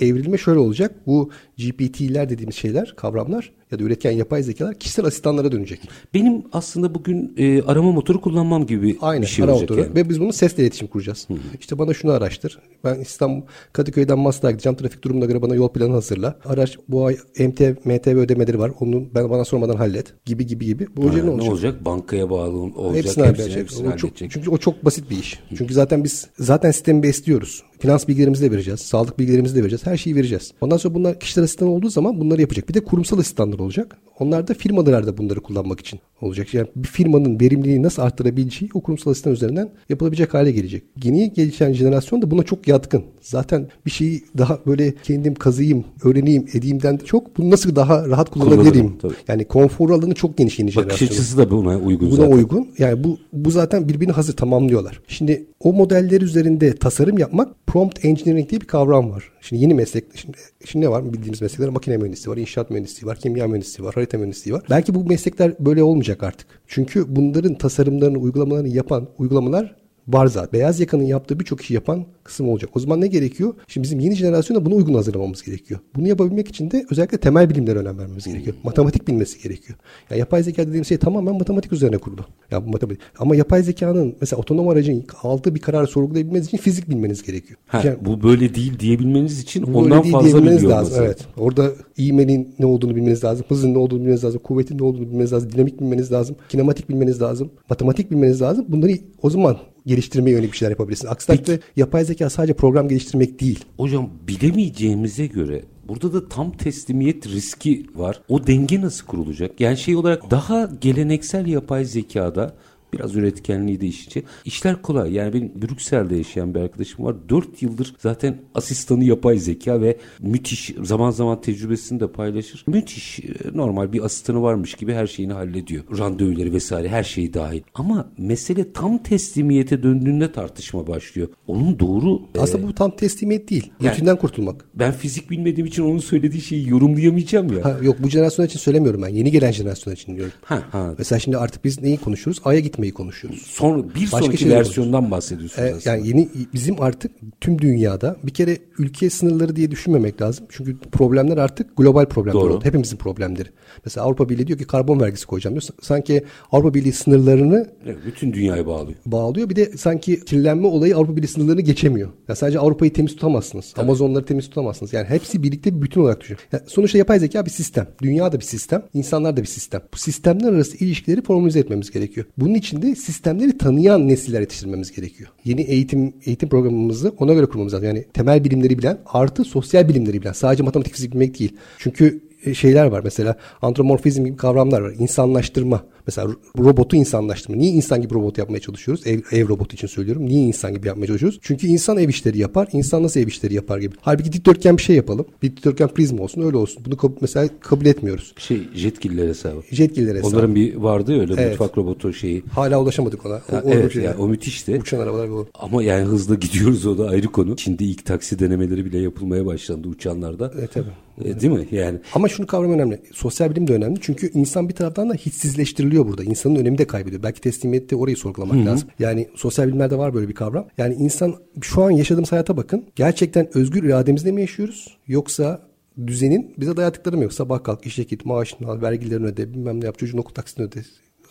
evrilme şöyle olacak. Bu GPT'ler dediğimiz şeyler, kavramlar ya da üretken yapay zekalar kişisel asistanlara dönecek. Benim aslında bugün e, arama motoru kullanmam gibi Aynen, bir şey olacak. Motoru. Yani. Ve biz bunu sesle iletişim kuracağız. Hı-hı. İşte bana şunu araştır. Ben İstanbul Kadıköy'den Maslak'a gideceğim. Trafik durumuna göre bana yol planı hazırla. Araç bu ay MT, MTV ödemeleri var. Onu ben bana sormadan hallet. Gibi gibi gibi. Bu ha, ne olacak? Ne olacak? Bankaya bağlı olacak. Hepsini, hepsini, hepsini o çok, Çünkü o çok basit bir iş. Çünkü zaten biz zaten sistemi besliyoruz. Finans bilgilerimizi de vereceğiz. Sağlık bilgilerimizi de vereceğiz. Her şeyi vereceğiz. Ondan sonra bunlar asistan olduğu zaman bunları yapacak. Bir de kurumsal asistanlar olacak. Onlar da firmalar da bunları kullanmak için olacak. Yani bir firmanın verimliliğini nasıl arttırabileceği o kurumsal asistan üzerinden yapılabilecek hale gelecek. Yeni gelişen jenerasyon da buna çok yatkın. Zaten bir şeyi daha böyle kendim kazıyım, öğreneyim, edeyimden de çok bunu nasıl daha rahat kullanabilirim. Yani konfor alanı çok geniş yeni jenerasyon. Bakış açısı da buna uygun buna zaten. uygun. Yani bu bu zaten birbirini hazır tamamlıyorlar. Şimdi o modeller üzerinde tasarım yapmak prompt engineering diye bir kavram var. Şimdi yeni meslek, şimdi, şimdi ne var bildiğimiz meslekler? Makine mühendisliği var, inşaat mühendisliği var, kimya mühendisliği var, harita mühendisliği var. Belki bu meslekler böyle olmayacak artık. Çünkü bunların tasarımlarını, uygulamalarını yapan uygulamalar var zaten. Beyaz yakanın yaptığı birçok işi yapan kısım olacak. O zaman ne gerekiyor? Şimdi bizim yeni jenerasyona buna uygun hazırlamamız gerekiyor. Bunu yapabilmek için de özellikle temel bilimlere önem vermemiz gerekiyor. Matematik bilmesi gerekiyor. Yani yapay zeka dediğim şey tamamen matematik üzerine kurulu. Ya matematik. Ama yapay zekanın mesela otonom aracın aldığı bir kararı sorgulayabilmeniz için fizik bilmeniz gerekiyor. Ha, yani, bu böyle değil diyebilmeniz için ondan fazla bilmeniz lazım. Evet. Orada ivmenin ne olduğunu bilmeniz lazım. Hızın ne olduğunu bilmeniz lazım. Kuvvetin ne olduğunu bilmeniz lazım. Dinamik bilmeniz lazım. Kinematik bilmeniz lazım. Matematik bilmeniz lazım. Bunları o zaman geliştirmeye yönelik bir şeyler yapabilirsin. Aksi takdirde yapay zeka sadece program geliştirmek değil. Hocam bilemeyeceğimize göre Burada da tam teslimiyet riski var. O denge nasıl kurulacak? Yani şey olarak daha geleneksel yapay zekada Biraz üretkenliği de işince. İşler kolay. Yani benim Brüksel'de yaşayan bir arkadaşım var. 4 yıldır zaten asistanı yapay zeka ve müthiş zaman zaman tecrübesini de paylaşır. Müthiş e, normal bir asistanı varmış gibi her şeyini hallediyor. Randevuları vesaire her şeyi dahil. Ama mesele tam teslimiyete döndüğünde tartışma başlıyor. Onun doğru... Aslında e, bu tam teslimiyet değil. yani- Rutinden kurtulmak. ben fizik bilmediğim için onun söylediği şeyi yorumlayamayacağım ya. Ha, yok bu jenerasyon için söylemiyorum ben. Yeni gelen jenerasyon için diyorum. Ha, ha. Mesela şimdi artık biz neyi konuşuyoruz? Ay'a gitmeyi konuşuyoruz. Sonra bir Başka sonraki versiyondan bahsediyorsunuz E, aslında. yani yeni bizim artık tüm dünyada bir kere ülke sınırları diye düşünmemek lazım. Çünkü problemler artık global problemler Doğru. oldu. Hepimizin problemleri. Mesela Avrupa Birliği diyor ki karbon vergisi koyacağım diyor. Sanki Avrupa Birliği sınırlarını Evet, bütün dünyayı bağlıyor. bağlıyor. Bir de sanki kirlenme olayı Avrupa Birliği sınırlarını geçemiyor. Ya sadece Avrupa'yı temiz tutamazsınız. Amazonları temiz tutamazsınız. Yani hepsi birlikte bir bütün olarak düşün. Yani sonuçta yapay zeka bir sistem. Dünya da bir sistem. insanlar da bir sistem. Bu sistemler arası ilişkileri formülize etmemiz gerekiyor. Bunun için de sistemleri tanıyan nesiller yetiştirmemiz gerekiyor. Yeni eğitim eğitim programımızı ona göre kurmamız lazım. Yani temel bilimleri bilen artı sosyal bilimleri bilen. Sadece matematik fizik bilmek değil. Çünkü e, şeyler var mesela antropomorfizm gibi kavramlar var. İnsanlaştırma. Mesela ro- robotu insanlaştırma. Niye insan gibi robot yapmaya çalışıyoruz? Ev, ev robotu için söylüyorum. Niye insan gibi yapmaya çalışıyoruz? Çünkü insan ev işleri yapar. insan nasıl ev işleri yapar gibi. Halbuki dikdörtgen bir şey yapalım. Bir dikdörtgen prizma olsun öyle olsun. Bunu kab- mesela kabul etmiyoruz. Şey Jetgiller hesabı. Jetgiller hesabı. Onların bir vardı ya öyle Evet. mutfak robotu şeyi. Hala ulaşamadık ona. O, Ha, o evet şey- yani o müthişti. Uçan arabalar bu. Ama yani hızla gidiyoruz o da ayrı konu. Şimdi ilk taksi denemeleri bile yapılmaya başlandı uçanlarda. Evet tabii. E, değil mi? Yani Ama şunu kavram önemli. Sosyal bilim de önemli. Çünkü insan bir taraftan da hissizleştiriliyor burada. İnsanın önemi de kaybediyor. Belki teslimiyette orayı sorgulamak lazım. Yani sosyal bilimlerde var böyle bir kavram. Yani insan şu an yaşadığımız hayata bakın. Gerçekten özgür irademizle mi yaşıyoruz? Yoksa düzenin bize dayattıkları mı yok? Sabah kalk, işe git, maaşını al, vergilerini öde, bilmem ne yap, çocuğun okul taksitini öde.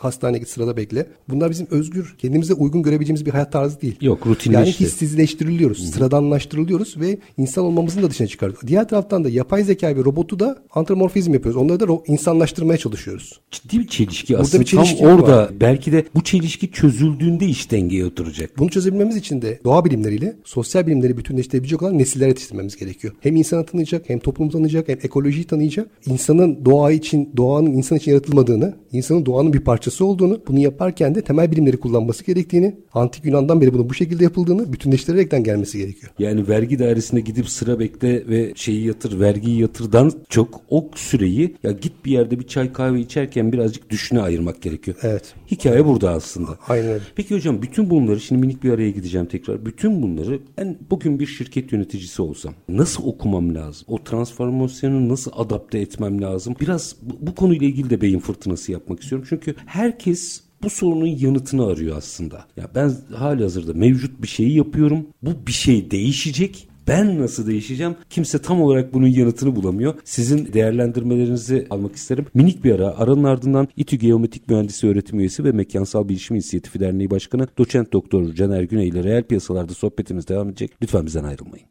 Hastaneye git sırada bekle. Bunlar bizim özgür, kendimize uygun görebileceğimiz bir hayat tarzı değil. Yok, Yani rutinleşti. hissizleştiriliyoruz, sıradanlaştırılıyoruz ve insan olmamızın da dışına çıkarıyoruz. Diğer taraftan da yapay zeka ve robotu da antropomorfizm yapıyoruz. Onları da insanlaştırmaya çalışıyoruz. ciddi bir çelişki Burada aslında. bir çelişki Tam orada var. belki de bu çelişki çözüldüğünde iş dengeye oturacak. Bunu çözebilmemiz için de doğa bilimleriyle sosyal bilimleri bütünleştirebilecek olan nesiller yetiştirmemiz gerekiyor. Hem insanı tanıyacak, hem toplumu tanıyacak, hem ekolojiyi tanıyacak. İnsanın doğa için, doğanın insan için yaratılmadığını, insanın doğanın bir parçası olduğunu, bunu yaparken de temel bilimleri kullanması gerektiğini, antik Yunan'dan beri bunun bu şekilde yapıldığını bütünleştirerekten gelmesi gerekiyor. Yani vergi dairesine gidip sıra bekle ve şeyi yatır, vergiyi yatırdan çok o süreyi ya git bir yerde bir çay kahve içerken birazcık düşüne ayırmak gerekiyor. Evet. Hikaye burada aslında. Aynen. Peki hocam bütün bunları şimdi minik bir araya gideceğim tekrar. Bütün bunları ben bugün bir şirket yöneticisi olsam nasıl okumam lazım? O transformasyonu nasıl adapte etmem lazım? Biraz bu, bu konuyla ilgili de beyin fırtınası yapmak istiyorum. Çünkü herkes bu sorunun yanıtını arıyor aslında. Ya ben hali hazırda mevcut bir şeyi yapıyorum. Bu bir şey değişecek. Ben nasıl değişeceğim? Kimse tam olarak bunun yanıtını bulamıyor. Sizin değerlendirmelerinizi almak isterim. Minik bir ara. Aranın ardından İTÜ Geometrik Mühendisi Öğretim Üyesi ve Mekansal Bilişim İnisiyatifi Derneği Başkanı Doçent Doktor Caner Güney ile reel piyasalarda sohbetimiz devam edecek. Lütfen bizden ayrılmayın.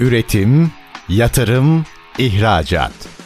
Üretim, yatırım, ihracat.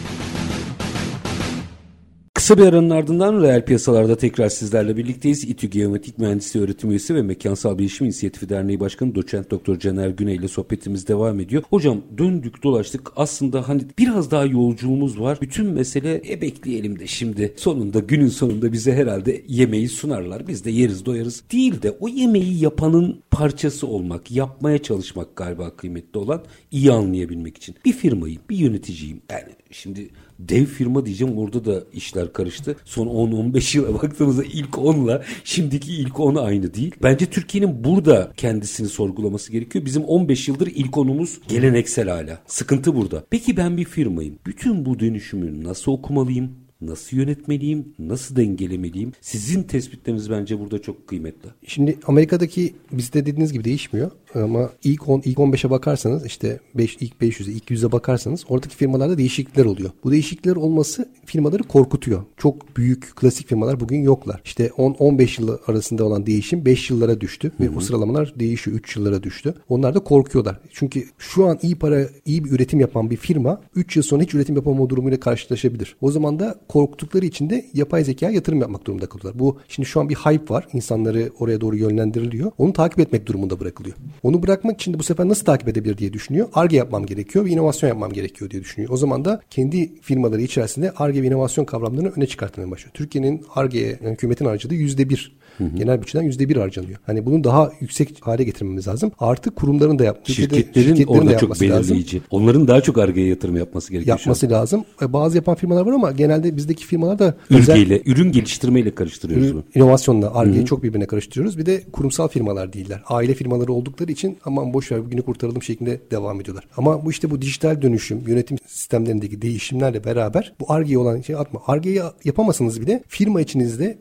Kısa bir aranın ardından reel piyasalarda tekrar sizlerle birlikteyiz. İTÜ Geometrik Mühendisliği Öğretim Üyesi ve Mekansal Bilişim İnisiyatifi Derneği Başkanı Doçent Doktor Caner Güney ile sohbetimiz devam ediyor. Hocam döndük dolaştık aslında hani biraz daha yolculuğumuz var. Bütün mesele e bekleyelim de şimdi sonunda günün sonunda bize herhalde yemeği sunarlar. Biz de yeriz doyarız. Değil de o yemeği yapanın parçası olmak, yapmaya çalışmak galiba kıymetli olan iyi anlayabilmek için. Bir firmayım, bir yöneticiyim. Yani şimdi dev firma diyeceğim orada da işler karıştı. Son 10-15 yıla baktığımızda ilk 10'la şimdiki ilk 10 aynı değil. Bence Türkiye'nin burada kendisini sorgulaması gerekiyor. Bizim 15 yıldır ilk 10'umuz geleneksel hala. Sıkıntı burada. Peki ben bir firmayım. Bütün bu dönüşümü nasıl okumalıyım? Nasıl yönetmeliyim, nasıl dengelemeliyim? Sizin tespitleriniz bence burada çok kıymetli. Şimdi Amerika'daki bizde dediğiniz gibi değişmiyor ama ilk 10 ilk 15'e bakarsanız işte 5 ilk 500'e ilk 100'e bakarsanız oradaki firmalarda değişiklikler oluyor. Bu değişiklikler olması firmaları korkutuyor. Çok büyük klasik firmalar bugün yoklar. İşte 10 15 yıl arasında olan değişim 5 yıllara düştü ve o sıralamalar değişiyor 3 yıllara düştü. Onlar da korkuyorlar. Çünkü şu an iyi para, iyi bir üretim yapan bir firma 3 yıl sonra hiç üretim yapamama durumuyla karşılaşabilir. O zaman da korktukları için de yapay zeka yatırım yapmak durumunda kalıyorlar. Bu şimdi şu an bir hype var. İnsanları oraya doğru yönlendiriliyor. Onu takip etmek durumunda bırakılıyor. Onu bırakmak için de bu sefer nasıl takip edebilir diye düşünüyor. ARGE yapmam gerekiyor ve inovasyon yapmam gerekiyor diye düşünüyor. O zaman da kendi firmaları içerisinde ARGE ve inovasyon kavramlarını öne çıkartmaya başlıyor. Türkiye'nin ARGE'ye yani hükümetin harcadığı yüzde bir Hı hı. Genel bütçeden yüzde bir harcanıyor. Hani bunu daha yüksek hale getirmemiz lazım. Artık kurumların da yapması, şirketlerin, şirketlerin orada çok belirleyici. Lazım. Onların daha çok argeye yatırım yapması gerekiyor. Yapması lazım. E, bazı yapan firmalar var ama genelde bizdeki firmalar da Ülkeyle, özel, ürün geliştirmeyle karıştırıyoruz ürün, bunu. İnovasyonla argeyi çok birbirine karıştırıyoruz. Bir de kurumsal firmalar değiller. Aile firmaları oldukları için aman boş ver bugünü kurtaralım şeklinde devam ediyorlar. Ama bu işte bu dijital dönüşüm, yönetim sistemlerindeki değişimlerle beraber bu argeye olan şey atma. Argeyi yapamasanız bile firma içinizde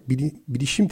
bilişim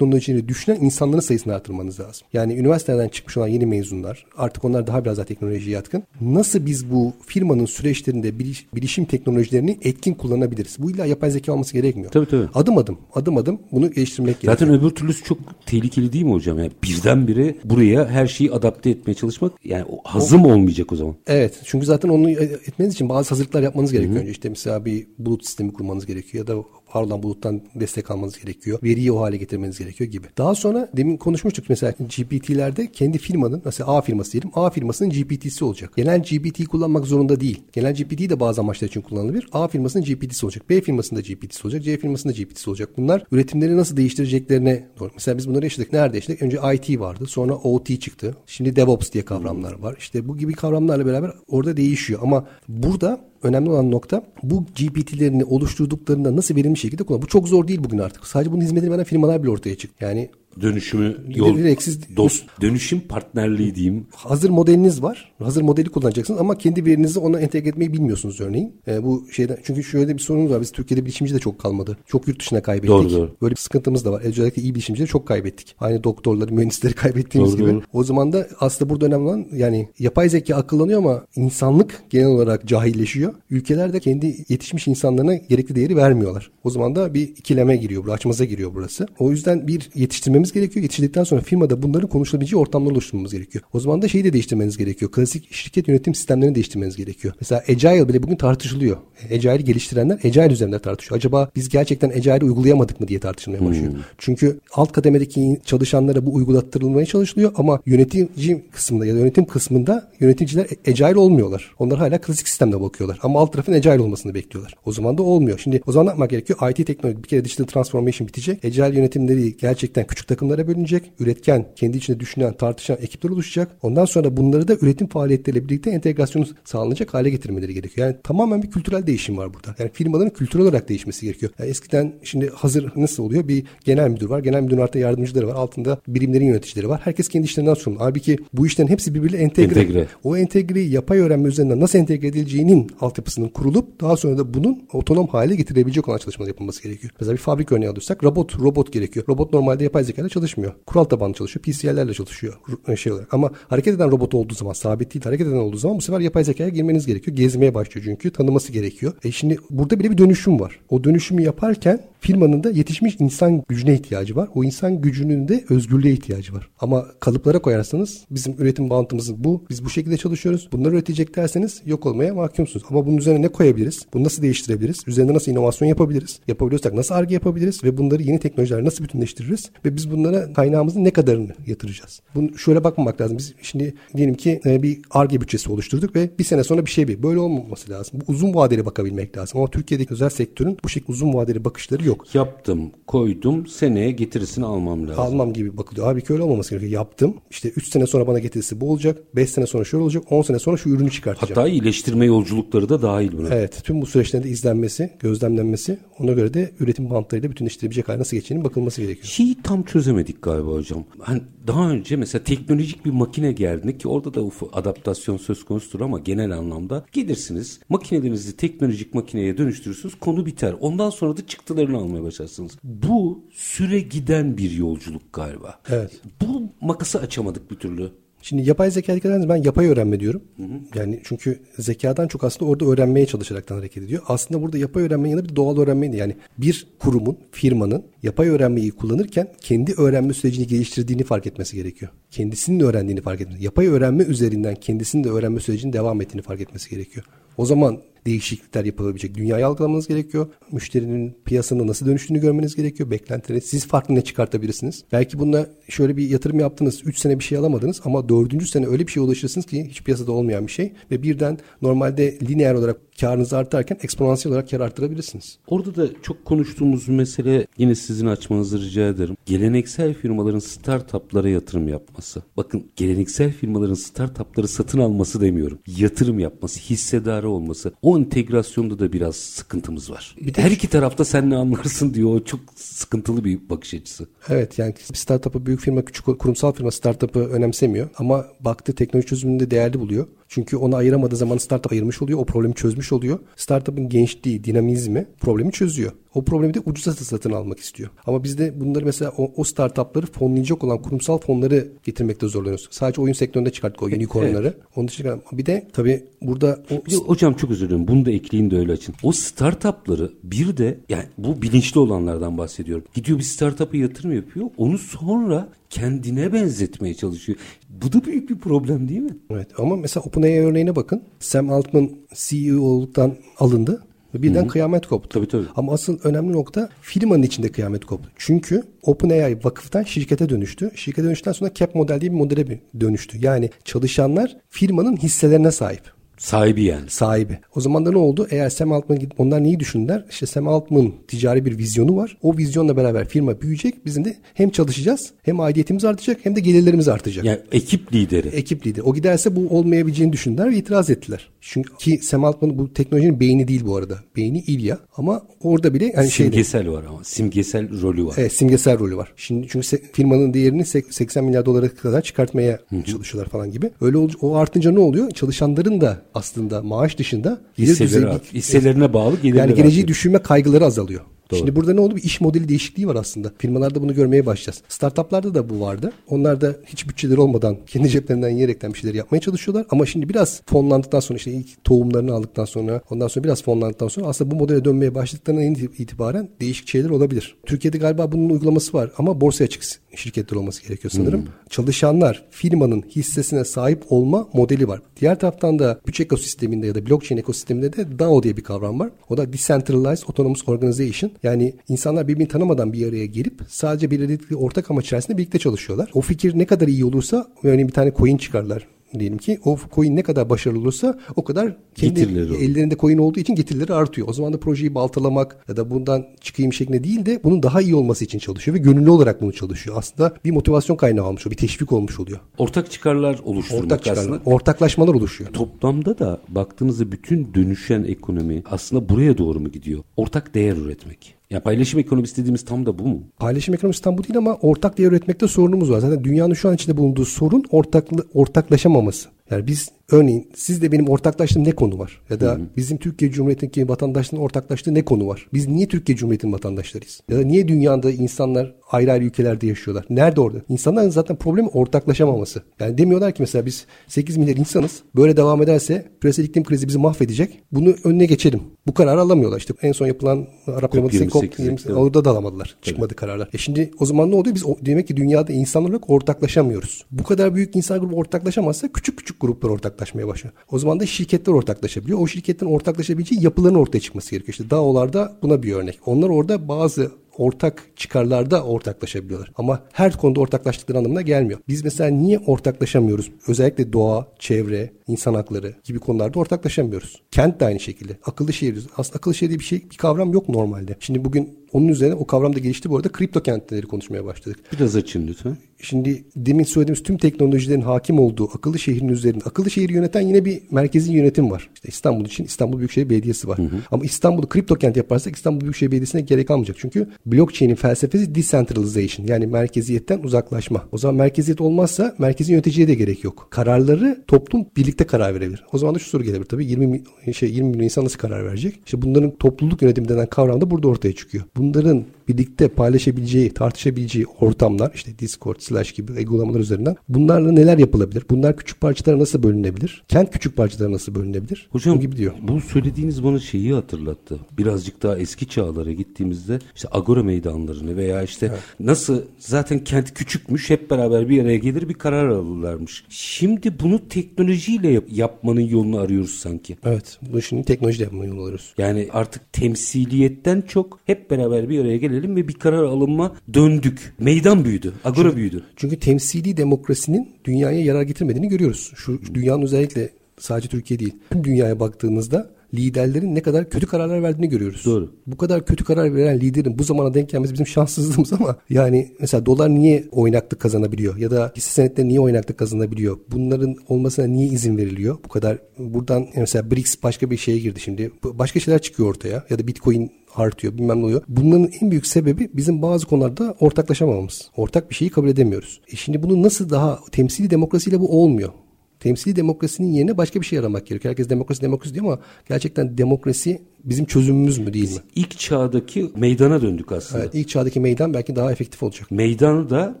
teknolojileri düşünen insanların sayısını artırmanız lazım. Yani üniversiteden çıkmış olan yeni mezunlar artık onlar daha biraz daha teknolojiye yatkın. Nasıl biz bu firmanın süreçlerinde biliş, bilişim teknolojilerini etkin kullanabiliriz? Bu illa yapay zeka olması gerekmiyor. Tabii tabii. Adım adım adım adım bunu geliştirmek gerekiyor. Zaten öbür türlüsü çok tehlikeli değil mi hocam? Yani birdenbire buraya her şeyi adapte etmeye çalışmak yani o hazım o, olmayacak o zaman. Evet. Çünkü zaten onu etmeniz için bazı hazırlıklar yapmanız gerekiyor. Hı-hı. Önce işte mesela bir bulut sistemi kurmanız gerekiyor ya da olan buluttan destek almanız gerekiyor. Veriyi o hale getirmeniz gerekiyor gibi. Daha sonra demin konuşmuştuk mesela GPT'lerde kendi firmanın mesela A firması diyelim A firmasının GPT'si olacak. Genel GPT kullanmak zorunda değil. Genel GPT de bazı amaçlar için kullanılabilir. A firmasının GPT'si olacak. B firmasında GPT'si olacak. C firmasında GPT'si olacak. Bunlar üretimleri nasıl değiştireceklerine doğru. Mesela biz bunları yaşadık. Nerede yaşadık? Önce IT vardı. Sonra OT çıktı. Şimdi DevOps diye kavramlar var. İşte bu gibi kavramlarla beraber orada değişiyor. Ama burada önemli olan nokta bu GPT'lerini oluşturduklarında nasıl verimli şekilde kullan. Bu çok zor değil bugün artık. Sadece bunun hizmetini veren firmalar bile ortaya çıktı. Yani dönüşümü yol Direksiz, dost dönüşüm partnerliği diyeyim. Hazır modeliniz var. Hazır modeli kullanacaksınız ama kendi verinizi ona entegre etmeyi bilmiyorsunuz örneğin. E, bu şeyden çünkü şöyle bir sorunumuz var. Biz Türkiye'de bilişimci de çok kalmadı. Çok yurt dışına kaybettik. Doğru, doğru. Böyle bir sıkıntımız da var. Özellikle iyi bilişimcileri çok kaybettik. Aynı doktorları, mühendisleri kaybettiğimiz doğru, gibi. Doğru. O zaman da aslında burada önemli olan yani yapay zeka akıllanıyor ama insanlık genel olarak cahilleşiyor. Ülkeler de kendi yetişmiş insanlarına gerekli değeri vermiyorlar. O zaman da bir ikileme giriyor. Açmaza giriyor burası. O yüzden bir yetiştirme yetiştirmemiz gerekiyor. Yetiştirdikten sonra firmada bunların konuşulabileceği ortamlar oluşturmamız gerekiyor. O zaman da şeyi de değiştirmeniz gerekiyor. Klasik şirket yönetim sistemlerini değiştirmeniz gerekiyor. Mesela Agile bile bugün tartışılıyor. Agile'i geliştirenler Agile üzerinde tartışıyor. Acaba biz gerçekten Agile'i uygulayamadık mı diye tartışılmaya başlıyor. Hmm. Çünkü alt kademedeki çalışanlara bu uygulattırılmaya çalışılıyor ama yönetici kısmında ya da yönetim kısmında yöneticiler Agile olmuyorlar. Onlar hala klasik sistemde bakıyorlar. Ama alt tarafın Agile olmasını bekliyorlar. O zaman da olmuyor. Şimdi o zaman ne yapmak gerekiyor? IT teknoloji bir kere digital transformation bitecek. Agile yönetimleri gerçekten küçük takımlara bölünecek. Üretken, kendi içinde düşünen, tartışan ekipler oluşacak. Ondan sonra bunları da üretim faaliyetleriyle birlikte entegrasyonu sağlanacak hale getirmeleri gerekiyor. Yani tamamen bir kültürel değişim var burada. Yani firmaların kültürel olarak değişmesi gerekiyor. Yani eskiden şimdi hazır nasıl oluyor? Bir genel müdür var. Genel müdürün altında yardımcıları var. Altında birimlerin yöneticileri var. Herkes kendi işlerinden sorumlu. Halbuki bu işlerin hepsi birbiriyle entegre. entegre. O entegreyi yapay öğrenme üzerinden nasıl entegre edileceğinin altyapısının kurulup daha sonra da bunun otonom hale getirebilecek olan çalışmalar yapılması gerekiyor. Mesela bir fabrik örneği alırsak robot robot gerekiyor. Robot normalde yapay zeka ile çalışmıyor. Kural tabanlı çalışıyor. PCL'lerle çalışıyor e, şey olarak. Ama hareket eden robot olduğu zaman, sabit değil hareket eden olduğu zaman bu sefer yapay zekaya girmeniz gerekiyor. Gezmeye başlıyor çünkü. Tanıması gerekiyor. E şimdi burada bile bir dönüşüm var. O dönüşümü yaparken firmanın da yetişmiş insan gücüne ihtiyacı var. O insan gücünün de özgürlüğe ihtiyacı var. Ama kalıplara koyarsanız bizim üretim bağıntımız bu. Biz bu şekilde çalışıyoruz. Bunları üretecek derseniz yok olmaya mahkumsunuz. Ama bunun üzerine ne koyabiliriz? Bunu nasıl değiştirebiliriz? Üzerinde nasıl inovasyon yapabiliriz? Yapabiliyorsak nasıl arge yapabiliriz? Ve bunları yeni teknolojilerle nasıl bütünleştiririz? Ve biz bunlara kaynağımızın ne kadarını yatıracağız? Bunu şöyle bakmamak lazım. Biz şimdi diyelim ki e, bir arge bütçesi oluşturduk ve bir sene sonra bir şey bir. Böyle olmaması lazım. Bu uzun vadeli bakabilmek lazım. Ama Türkiye'deki özel sektörün bu şekilde uzun vadeli bakışları yok yok. Yaptım, koydum, seneye getirisini almam lazım. Almam gibi bakılıyor. Abi öyle olmaması gerekiyor. Yaptım. İşte 3 sene sonra bana getirisi bu olacak. 5 sene sonra şöyle olacak. 10 sene sonra şu ürünü çıkartacağım. Hatta iyileştirme yolculukları da dahil buna. Evet. Tüm bu süreçlerin de izlenmesi, gözlemlenmesi ona göre de üretim bantlarıyla bütünleştirebilecek hale nasıl geçeceğinin bakılması gerekiyor. Şeyi tam çözemedik galiba hocam. Hani daha önce mesela teknolojik bir makine geldiğinde ki orada da ufak adaptasyon söz konusudur ama genel anlamda gelirsiniz makinelerinizi teknolojik makineye dönüştürürsünüz konu biter. Ondan sonra da çıktılarını almaya başlarsınız. Bu süre giden bir yolculuk galiba. Evet. Bu makası açamadık bir türlü. Şimdi yapay zeka ederseniz ben yapay öğrenme diyorum. Hı hı. Yani çünkü zekadan çok aslında orada öğrenmeye çalışaraktan hareket ediyor. Aslında burada yapay öğrenmenin yanında bir doğal öğrenmeydi. Yani bir kurumun, firmanın yapay öğrenmeyi kullanırken kendi öğrenme sürecini geliştirdiğini fark etmesi gerekiyor. Kendisinin öğrendiğini fark etmesi. Yapay öğrenme üzerinden kendisinin de öğrenme sürecinin devam ettiğini fark etmesi gerekiyor. O zaman değişiklikler yapılabilecek. Dünyayı algılamanız gerekiyor. Müşterinin piyasanın nasıl dönüştüğünü görmeniz gerekiyor. Beklentileri siz farklı ne çıkartabilirsiniz? Belki bununla şöyle bir yatırım yaptınız. 3 sene bir şey alamadınız ama 4. sene öyle bir şey ulaşırsınız ki hiç piyasada olmayan bir şey ve birden normalde lineer olarak karınızı artarken eksponansiyel olarak kar arttırabilirsiniz. Orada da çok konuştuğumuz mesele yine sizin açmanızı rica ederim. Geleneksel firmaların startuplara yatırım yapması. Bakın geleneksel firmaların startupları satın alması demiyorum. Yatırım yapması, hissedarı olması. O entegrasyonda da biraz sıkıntımız var. Bir de Her iki tarafta sen ne anlarsın diyor. O çok sıkıntılı bir bakış açısı. Evet yani startup'ı büyük firma, küçük kurumsal firma startup'ı önemsemiyor. Ama baktı teknoloji çözümünde değerli buluyor. Çünkü onu ayıramadığı zaman startup ayırmış oluyor. O problemi çözmüş oluyor. Startup'ın gençliği, dinamizmi problemi çözüyor. O problemi de ucuza satın almak istiyor. Ama biz de bunları mesela o, o startupları fonlayacak olan kurumsal fonları getirmekte zorlanıyoruz. Sadece oyun sektöründe çıkarttık o unicornları. Evet. Onun dışında bir de tabii burada o... Hocam çok özür dilerim. Bunu da ekleyin de öyle açın. O startupları bir de yani bu bilinçli olanlardan bahsediyorum. Gidiyor bir startup'a yatırım yapıyor. Onu sonra kendine benzetmeye çalışıyor. Bu da büyük bir problem değil mi? Evet ama mesela OpenAI örneğine bakın. Sam Altman CEO'luktan alındı. Birden Hı-hı. kıyamet koptu. Tabii tabii. Ama asıl önemli nokta firmanın içinde kıyamet koptu. Çünkü OpenAI vakıftan şirkete dönüştü. Şirkete dönüşten sonra cap model diye bir modele dönüştü. Yani çalışanlar firmanın hisselerine sahip. Sahibi yani. Sahibi. O zaman da ne oldu? Eğer Sam Altman gidip onlar neyi düşündüler? İşte Sam Altman ticari bir vizyonu var. O vizyonla beraber firma büyüyecek. Bizim de hem çalışacağız hem aidiyetimiz artacak hem de gelirlerimiz artacak. Yani ekip lideri. Ekip lideri. O giderse bu olmayabileceğini düşündüler ve itiraz ettiler. Çünkü ki Sam Altman bu teknolojinin beyni değil bu arada. Beyni İlya ama orada bile yani simgesel şeyde, var ama simgesel rolü var. Evet simgesel rolü var. Şimdi çünkü firmanın değerini 80 milyar dolara kadar çıkartmaya Hı-hı. çalışıyorlar falan gibi. Öyle o artınca ne oluyor? Çalışanların da aslında maaş dışında gelir düzeyi, hisselerine bağlı gelirler Yani geleceği artıyor. düşünme kaygıları azalıyor. Doğru. Şimdi burada ne oldu? Bir iş modeli değişikliği var aslında. Firmalarda bunu görmeye başlayacağız. Startuplarda da bu vardı. Onlar da hiç bütçeleri olmadan kendi ceplerinden yiyerekten bir şeyler yapmaya çalışıyorlar. Ama şimdi biraz fonlandıktan sonra işte ilk tohumlarını aldıktan sonra ondan sonra biraz fonlandıktan sonra aslında bu modele dönmeye başladıklarından itibaren değişik şeyler olabilir. Türkiye'de galiba bunun uygulaması var ama borsaya açık şirketler olması gerekiyor sanırım. Hmm. Çalışanlar firmanın hissesine sahip olma modeli var. Diğer taraftan da güç ekosisteminde ya da blockchain ekosisteminde de DAO diye bir kavram var. O da Decentralized Autonomous Organization. Yani insanlar birbirini tanımadan bir araya gelip sadece belirledikleri ortak amaç içerisinde birlikte çalışıyorlar. O fikir ne kadar iyi olursa örneğin bir tane coin çıkarlar diyelim ki o coin ne kadar başarılı olursa o kadar kendi getirileri ellerinde coin olduğu için getirileri artıyor. O zaman da projeyi baltalamak ya da bundan çıkayım şeklinde değil de bunun daha iyi olması için çalışıyor ve gönüllü olarak bunu çalışıyor. Aslında bir motivasyon kaynağı olmuş oluyor, bir teşvik olmuş oluyor. Ortak çıkarlar oluşturmak Ortak çıkarlar, aslında. Ortaklaşmalar oluşuyor. Toplamda da baktığınızda bütün dönüşen ekonomi aslında buraya doğru mu gidiyor? Ortak değer üretmek. Ya paylaşım ekonomisi dediğimiz tam da bu mu? Paylaşım ekonomisi tam bu değil ama ortak değer üretmekte sorunumuz var. Zaten dünyanın şu an içinde bulunduğu sorun ortaklı, ortaklaşamaması. Yani biz örneğin siz de benim ortaklaştığım ne konu var? Ya da hı hı. bizim Türkiye Cumhuriyeti'ndeki vatandaşların ortaklaştığı ne konu var? Biz niye Türkiye Cumhuriyeti'nin vatandaşlarıyız? Ya da niye dünyada insanlar ayrı ayrı ülkelerde yaşıyorlar? Nerede orada? İnsanların zaten problemi ortaklaşamaması. Yani demiyorlar ki mesela biz 8 milyar insanız. Böyle devam ederse küresel iklim krizi bizi mahvedecek. Bunu önüne geçelim. Bu kararı alamıyorlar. İşte en son yapılan Arap Yarımadası COP28 orada da alamadılar. Çıkmadı evet. kararlar. E şimdi o zaman ne oluyor? Biz demek ki dünyada insanlar olarak ortaklaşamıyoruz. Bu kadar büyük insan grubu ortaklaşamazsa küçük küçük gruplar ortaklaşmaya başlıyor. O zaman da şirketler ortaklaşabiliyor. O şirketlerin ortaklaşabileceği yapıların ortaya çıkması gerekiyor. İşte DAO'larda buna bir örnek. Onlar orada bazı ortak çıkarlarda ortaklaşabiliyorlar. Ama her konuda ortaklaştıkları anlamına gelmiyor. Biz mesela niye ortaklaşamıyoruz? Özellikle doğa, çevre, insan hakları gibi konularda ortaklaşamıyoruz. Kent de aynı şekilde. Akıllı şehir. Aslında akıllı şehir diye bir şey, bir kavram yok normalde. Şimdi bugün Onun üzerine o kavram da gelişti. Bu arada kripto kentleri konuşmaya başladık. Biraz açın lütfen. Şimdi demin söylediğimiz tüm teknolojilerin hakim olduğu akıllı şehrin üzerinde akıllı şehri yöneten yine bir merkezi yönetim var. İşte İstanbul için İstanbul Büyükşehir Belediyesi var. Hı hı. Ama İstanbul'u kripto kent yaparsak İstanbul Büyükşehir Belediyesi'ne gerek kalmayacak. Çünkü blockchain'in felsefesi decentralization yani merkeziyetten uzaklaşma. O zaman merkeziyet olmazsa merkezi yöneticiye de gerek yok. Kararları toplum birlikte karar verebilir. O zaman da şu soru gelebilir tabii 20 şey 20 milyon insan nasıl karar verecek? İşte bunların topluluk yönetimi denen kavram da burada ortaya çıkıyor. Bunların birlikte paylaşabileceği, tartışabileceği ortamlar işte Discord, Slash gibi uygulamalar üzerinden bunlarla neler yapılabilir? Bunlar küçük parçalara nasıl bölünebilir? Kent küçük parçalara nasıl bölünebilir? Hocam gibi diyor. Bu söylediğiniz bana şeyi hatırlattı. Birazcık daha eski çağlara gittiğimizde işte Agora meydanlarını veya işte evet. nasıl zaten kent küçükmüş hep beraber bir araya gelir bir karar alırlarmış. Şimdi bunu teknolojiyle yap- yapmanın yolunu arıyoruz sanki. Evet. Bu şimdi teknolojiyle yapmanın yolunu arıyoruz. Yani artık temsiliyetten çok hep beraber bir araya gelelim ve bir karar alınma döndük. Meydan büyüdü. Agora çünkü, büyüdü. Çünkü temsili demokrasinin dünyaya yarar getirmediğini görüyoruz. Şu, şu dünyanın özellikle sadece Türkiye değil. Tüm dünyaya baktığımızda liderlerin ne kadar kötü kararlar verdiğini görüyoruz. Doğru. Bu kadar kötü karar veren liderin bu zamana denk gelmesi bizim şanssızlığımız ama yani mesela dolar niye oynaklık kazanabiliyor ya da hisse senetleri niye oynaklık kazanabiliyor? Bunların olmasına niye izin veriliyor? Bu kadar buradan mesela BRICS başka bir şeye girdi şimdi. Başka şeyler çıkıyor ortaya ya da Bitcoin artıyor bilmem ne oluyor. Bunların en büyük sebebi bizim bazı konularda ortaklaşamamamız. Ortak bir şeyi kabul edemiyoruz. E şimdi bunu nasıl daha temsili demokrasiyle bu olmuyor. Temsili demokrasinin yerine başka bir şey aramak gerekiyor. Herkes demokrasi demokrasi diyor ama gerçekten demokrasi bizim çözümümüz mü değil mi? İlk çağdaki meydana döndük aslında. Evet, ilk çağdaki meydan belki daha efektif olacak. Meydanı da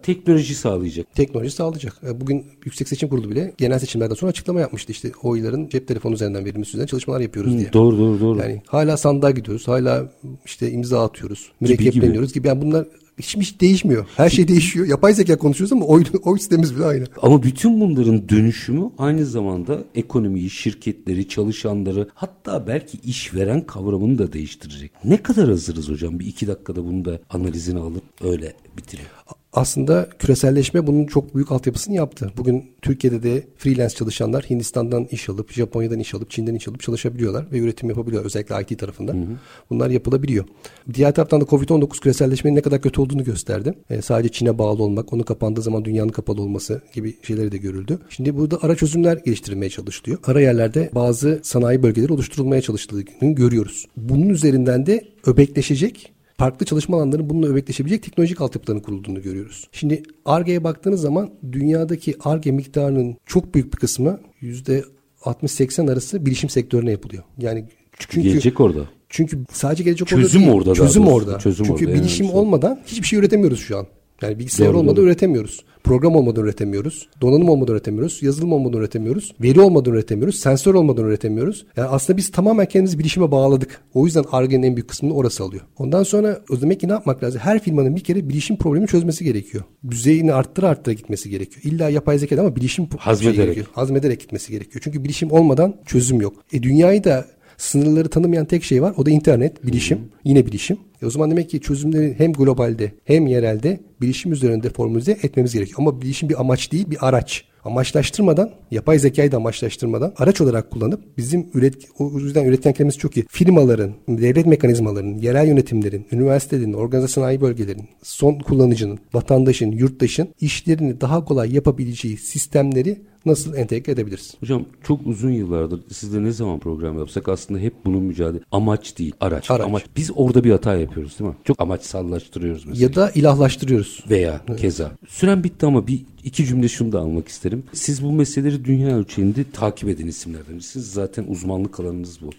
teknoloji sağlayacak. Teknoloji sağlayacak. E, bugün Yüksek Seçim Kurulu bile genel seçimlerden sonra açıklama yapmıştı. İşte oyların cep telefonu üzerinden verilmesi üzerine çalışmalar yapıyoruz diye. Doğru doğru doğru. Yani hala sandığa gidiyoruz. Hala işte imza atıyoruz. Mürekkepleniyoruz gibi. gibi. Yani bunlar hiçbir şey değişmiyor. Her şey değişiyor. Yapay zeka konuşuyoruz ama oy, oy sistemimiz bile aynı. Ama bütün bunların dönüşümü aynı zamanda ekonomiyi, şirketleri, çalışanları hatta belki işveren kavramını da değiştirecek. Ne kadar hazırız hocam? Bir iki dakikada bunu da analizini alıp öyle bitirelim aslında küreselleşme bunun çok büyük altyapısını yaptı. Bugün Türkiye'de de freelance çalışanlar Hindistan'dan iş alıp, Japonya'dan iş alıp, Çin'den iş alıp çalışabiliyorlar ve üretim yapabiliyor özellikle IT tarafından. Hı hı. Bunlar yapılabiliyor. Diğer taraftan da Covid-19 küreselleşmenin ne kadar kötü olduğunu gösterdi. E, sadece Çin'e bağlı olmak, onu kapandığı zaman dünyanın kapalı olması gibi şeyleri de görüldü. Şimdi burada ara çözümler geliştirilmeye çalışılıyor. Ara yerlerde bazı sanayi bölgeleri oluşturulmaya çalışıldığını görüyoruz. Bunun üzerinden de öbekleşecek farklı çalışma alanlarının bununla öbekleşebilecek teknolojik altyapıların kurulduğunu görüyoruz. Şimdi ARGE'ye baktığınız zaman dünyadaki ARGE miktarının çok büyük bir kısmı %60-80 arası bilişim sektörüne yapılıyor. Yani çünkü gelecek orada. Çünkü sadece gelecek çözüm orada değil. Orada çözüm orada. Çözüm çünkü orada bilişim yani. olmadan hiçbir şey üretemiyoruz şu an. Yani bilgisayar doğru, olmadan doğru. üretemiyoruz. Program olmadan üretemiyoruz. Donanım olmadan üretemiyoruz. Yazılım olmadan üretemiyoruz. Veri olmadan üretemiyoruz. Sensör olmadan üretemiyoruz. Yani aslında biz tamamen kendimizi bilişime bağladık. O yüzden ARGE'nin en büyük kısmını orası alıyor. Ondan sonra demek ki ne yapmak lazım? Her firmanın bir kere bilişim problemi çözmesi gerekiyor. Düzeyini arttıra arttıra gitmesi gerekiyor. İlla yapay zeka ama bilişim hazmederek. Şey gerekiyor. hazmederek gitmesi gerekiyor. Çünkü bilişim olmadan çözüm yok. E dünyayı da sınırları tanımayan tek şey var. O da internet, bilişim. Hı hı. Yine bilişim. E o zaman demek ki çözümleri hem globalde hem yerelde bilişim üzerinde formülize etmemiz gerekiyor. Ama bilişim bir amaç değil, bir araç. Amaçlaştırmadan, yapay zekayı da amaçlaştırmadan araç olarak kullanıp bizim üret, o yüzden üreten kelimesi çok iyi. Firmaların, devlet mekanizmalarının, yerel yönetimlerin, üniversitelerin, organizasyon sanayi bölgelerin, son kullanıcının, vatandaşın, yurttaşın işlerini daha kolay yapabileceği sistemleri nasıl entegre edebiliriz? Hocam çok uzun yıllardır sizde ne zaman program yapsak aslında hep bunun mücadele amaç değil araç. araç. Amaç. Biz orada bir hata yapıyoruz değil mi? Çok amaçsallaştırıyoruz mesela. Ya da ilahlaştırıyoruz. Veya evet. keza. Süren bitti ama bir iki cümle şunu da almak isterim. Siz bu meseleleri dünya ölçeğinde takip eden isimlerden Siz zaten uzmanlık alanınız bu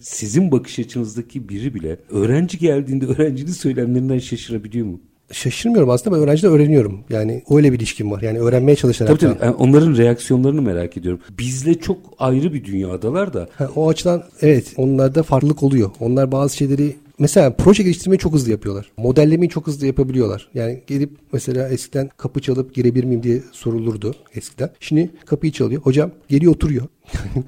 sizin bakış açınızdaki biri bile öğrenci geldiğinde öğrencinin söylemlerinden şaşırabiliyor mu? Şaşırmıyorum aslında ben öğrencide öğreniyorum. Yani öyle bir ilişkim var. Yani öğrenmeye çalışarak. Tabii tabii. Yani onların reaksiyonlarını merak ediyorum. Bizle çok ayrı bir dünyadalar da. Ha, o açıdan evet onlarda farklılık oluyor. Onlar bazı şeyleri Mesela proje geliştirmeyi çok hızlı yapıyorlar. Modellemeyi çok hızlı yapabiliyorlar. Yani gelip mesela eskiden kapı çalıp girebilir miyim diye sorulurdu eskiden. Şimdi kapıyı çalıyor. Hocam geliyor oturuyor.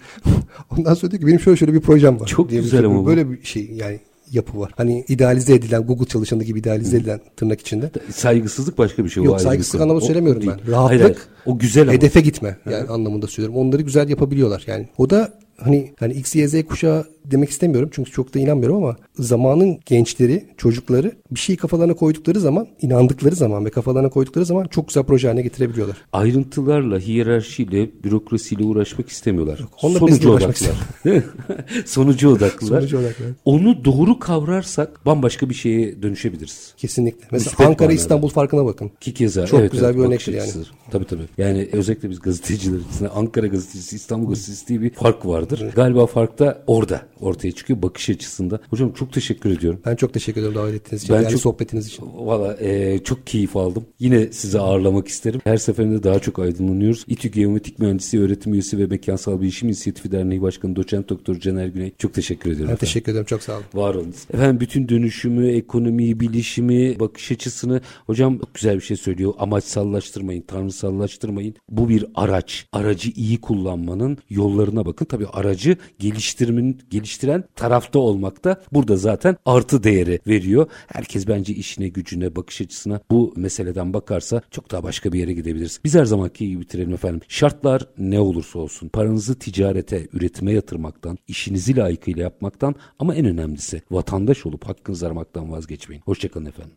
Ondan sonra diyor ki benim şöyle şöyle bir projem var. Çok güzel ama bu. Böyle bir şey yani yapı var. Hani idealize edilen Google çalışanı gibi idealize edilen tırnak içinde. Saygısızlık başka bir şey. Yok saygısızlık anlamında söylemiyorum ben. Rahatlık. Hayır, hayır. O güzel Hedefe gitme yani anlamında söylüyorum. Onları güzel yapabiliyorlar. Yani o da hani hani X, Y, Z kuşağı demek istemiyorum çünkü çok da inanmıyorum ama zamanın gençleri, çocukları bir şeyi kafalarına koydukları zaman, inandıkları zaman ve kafalarına koydukları zaman çok güzel proje haline getirebiliyorlar. Ayrıntılarla, hiyerarşiyle, bürokrasiyle uğraşmak istemiyorlar. onunla Sonucu odaklılar. Sonucu odaklılar. Sonucu odaklı. Onu doğru kavrarsak bambaşka bir şeye dönüşebiliriz. Kesinlikle. Mesela Müspet Ankara manada. İstanbul farkına bakın. Ki keza Çok evet, güzel evet, bir örnektir yani. Tabii tabii. Yani özellikle biz gazeteciler Ankara gazetecisi, İstanbul gazetecisi diye bir fark vardır. Galiba fark da orada ortaya çıkıyor bakış açısında. Hocam çok teşekkür ediyorum. Ben çok teşekkür ederim davet ettiğiniz için. Ben çok- sohbetiniz için. Valla e, çok keyif aldım. Yine sizi ağırlamak isterim. Her seferinde daha çok aydınlanıyoruz. İTÜ Geometrik Mühendisi Öğretim Üyesi ve Mekansal Bilişim İnisiyatifi Derneği Başkanı Doçent Doktor Caner Güney. Çok teşekkür ediyorum. Ben efendim. teşekkür ederim. Çok sağ olun. Var olunuz. Efendim bütün dönüşümü, ekonomiyi, bilişimi, bakış açısını hocam çok güzel bir şey söylüyor. Amaçsallaştırmayın, tanrısallaştırmayın. Bu bir araç. Aracı iyi kullanmanın yollarına bakın. Tabii aracı geliştirmenin, geliştiren tarafta olmak da burada zaten artı değeri veriyor. Herkes bence işine, gücüne, bakış açısına bu meseleden bakarsa çok daha başka bir yere gidebiliriz. Biz her zamanki gibi bitirelim efendim. Şartlar ne olursa olsun paranızı ticarete, üretime yatırmaktan, işinizi layıkıyla yapmaktan ama en önemlisi vatandaş olup hakkınızı aramaktan vazgeçmeyin. Hoşçakalın efendim.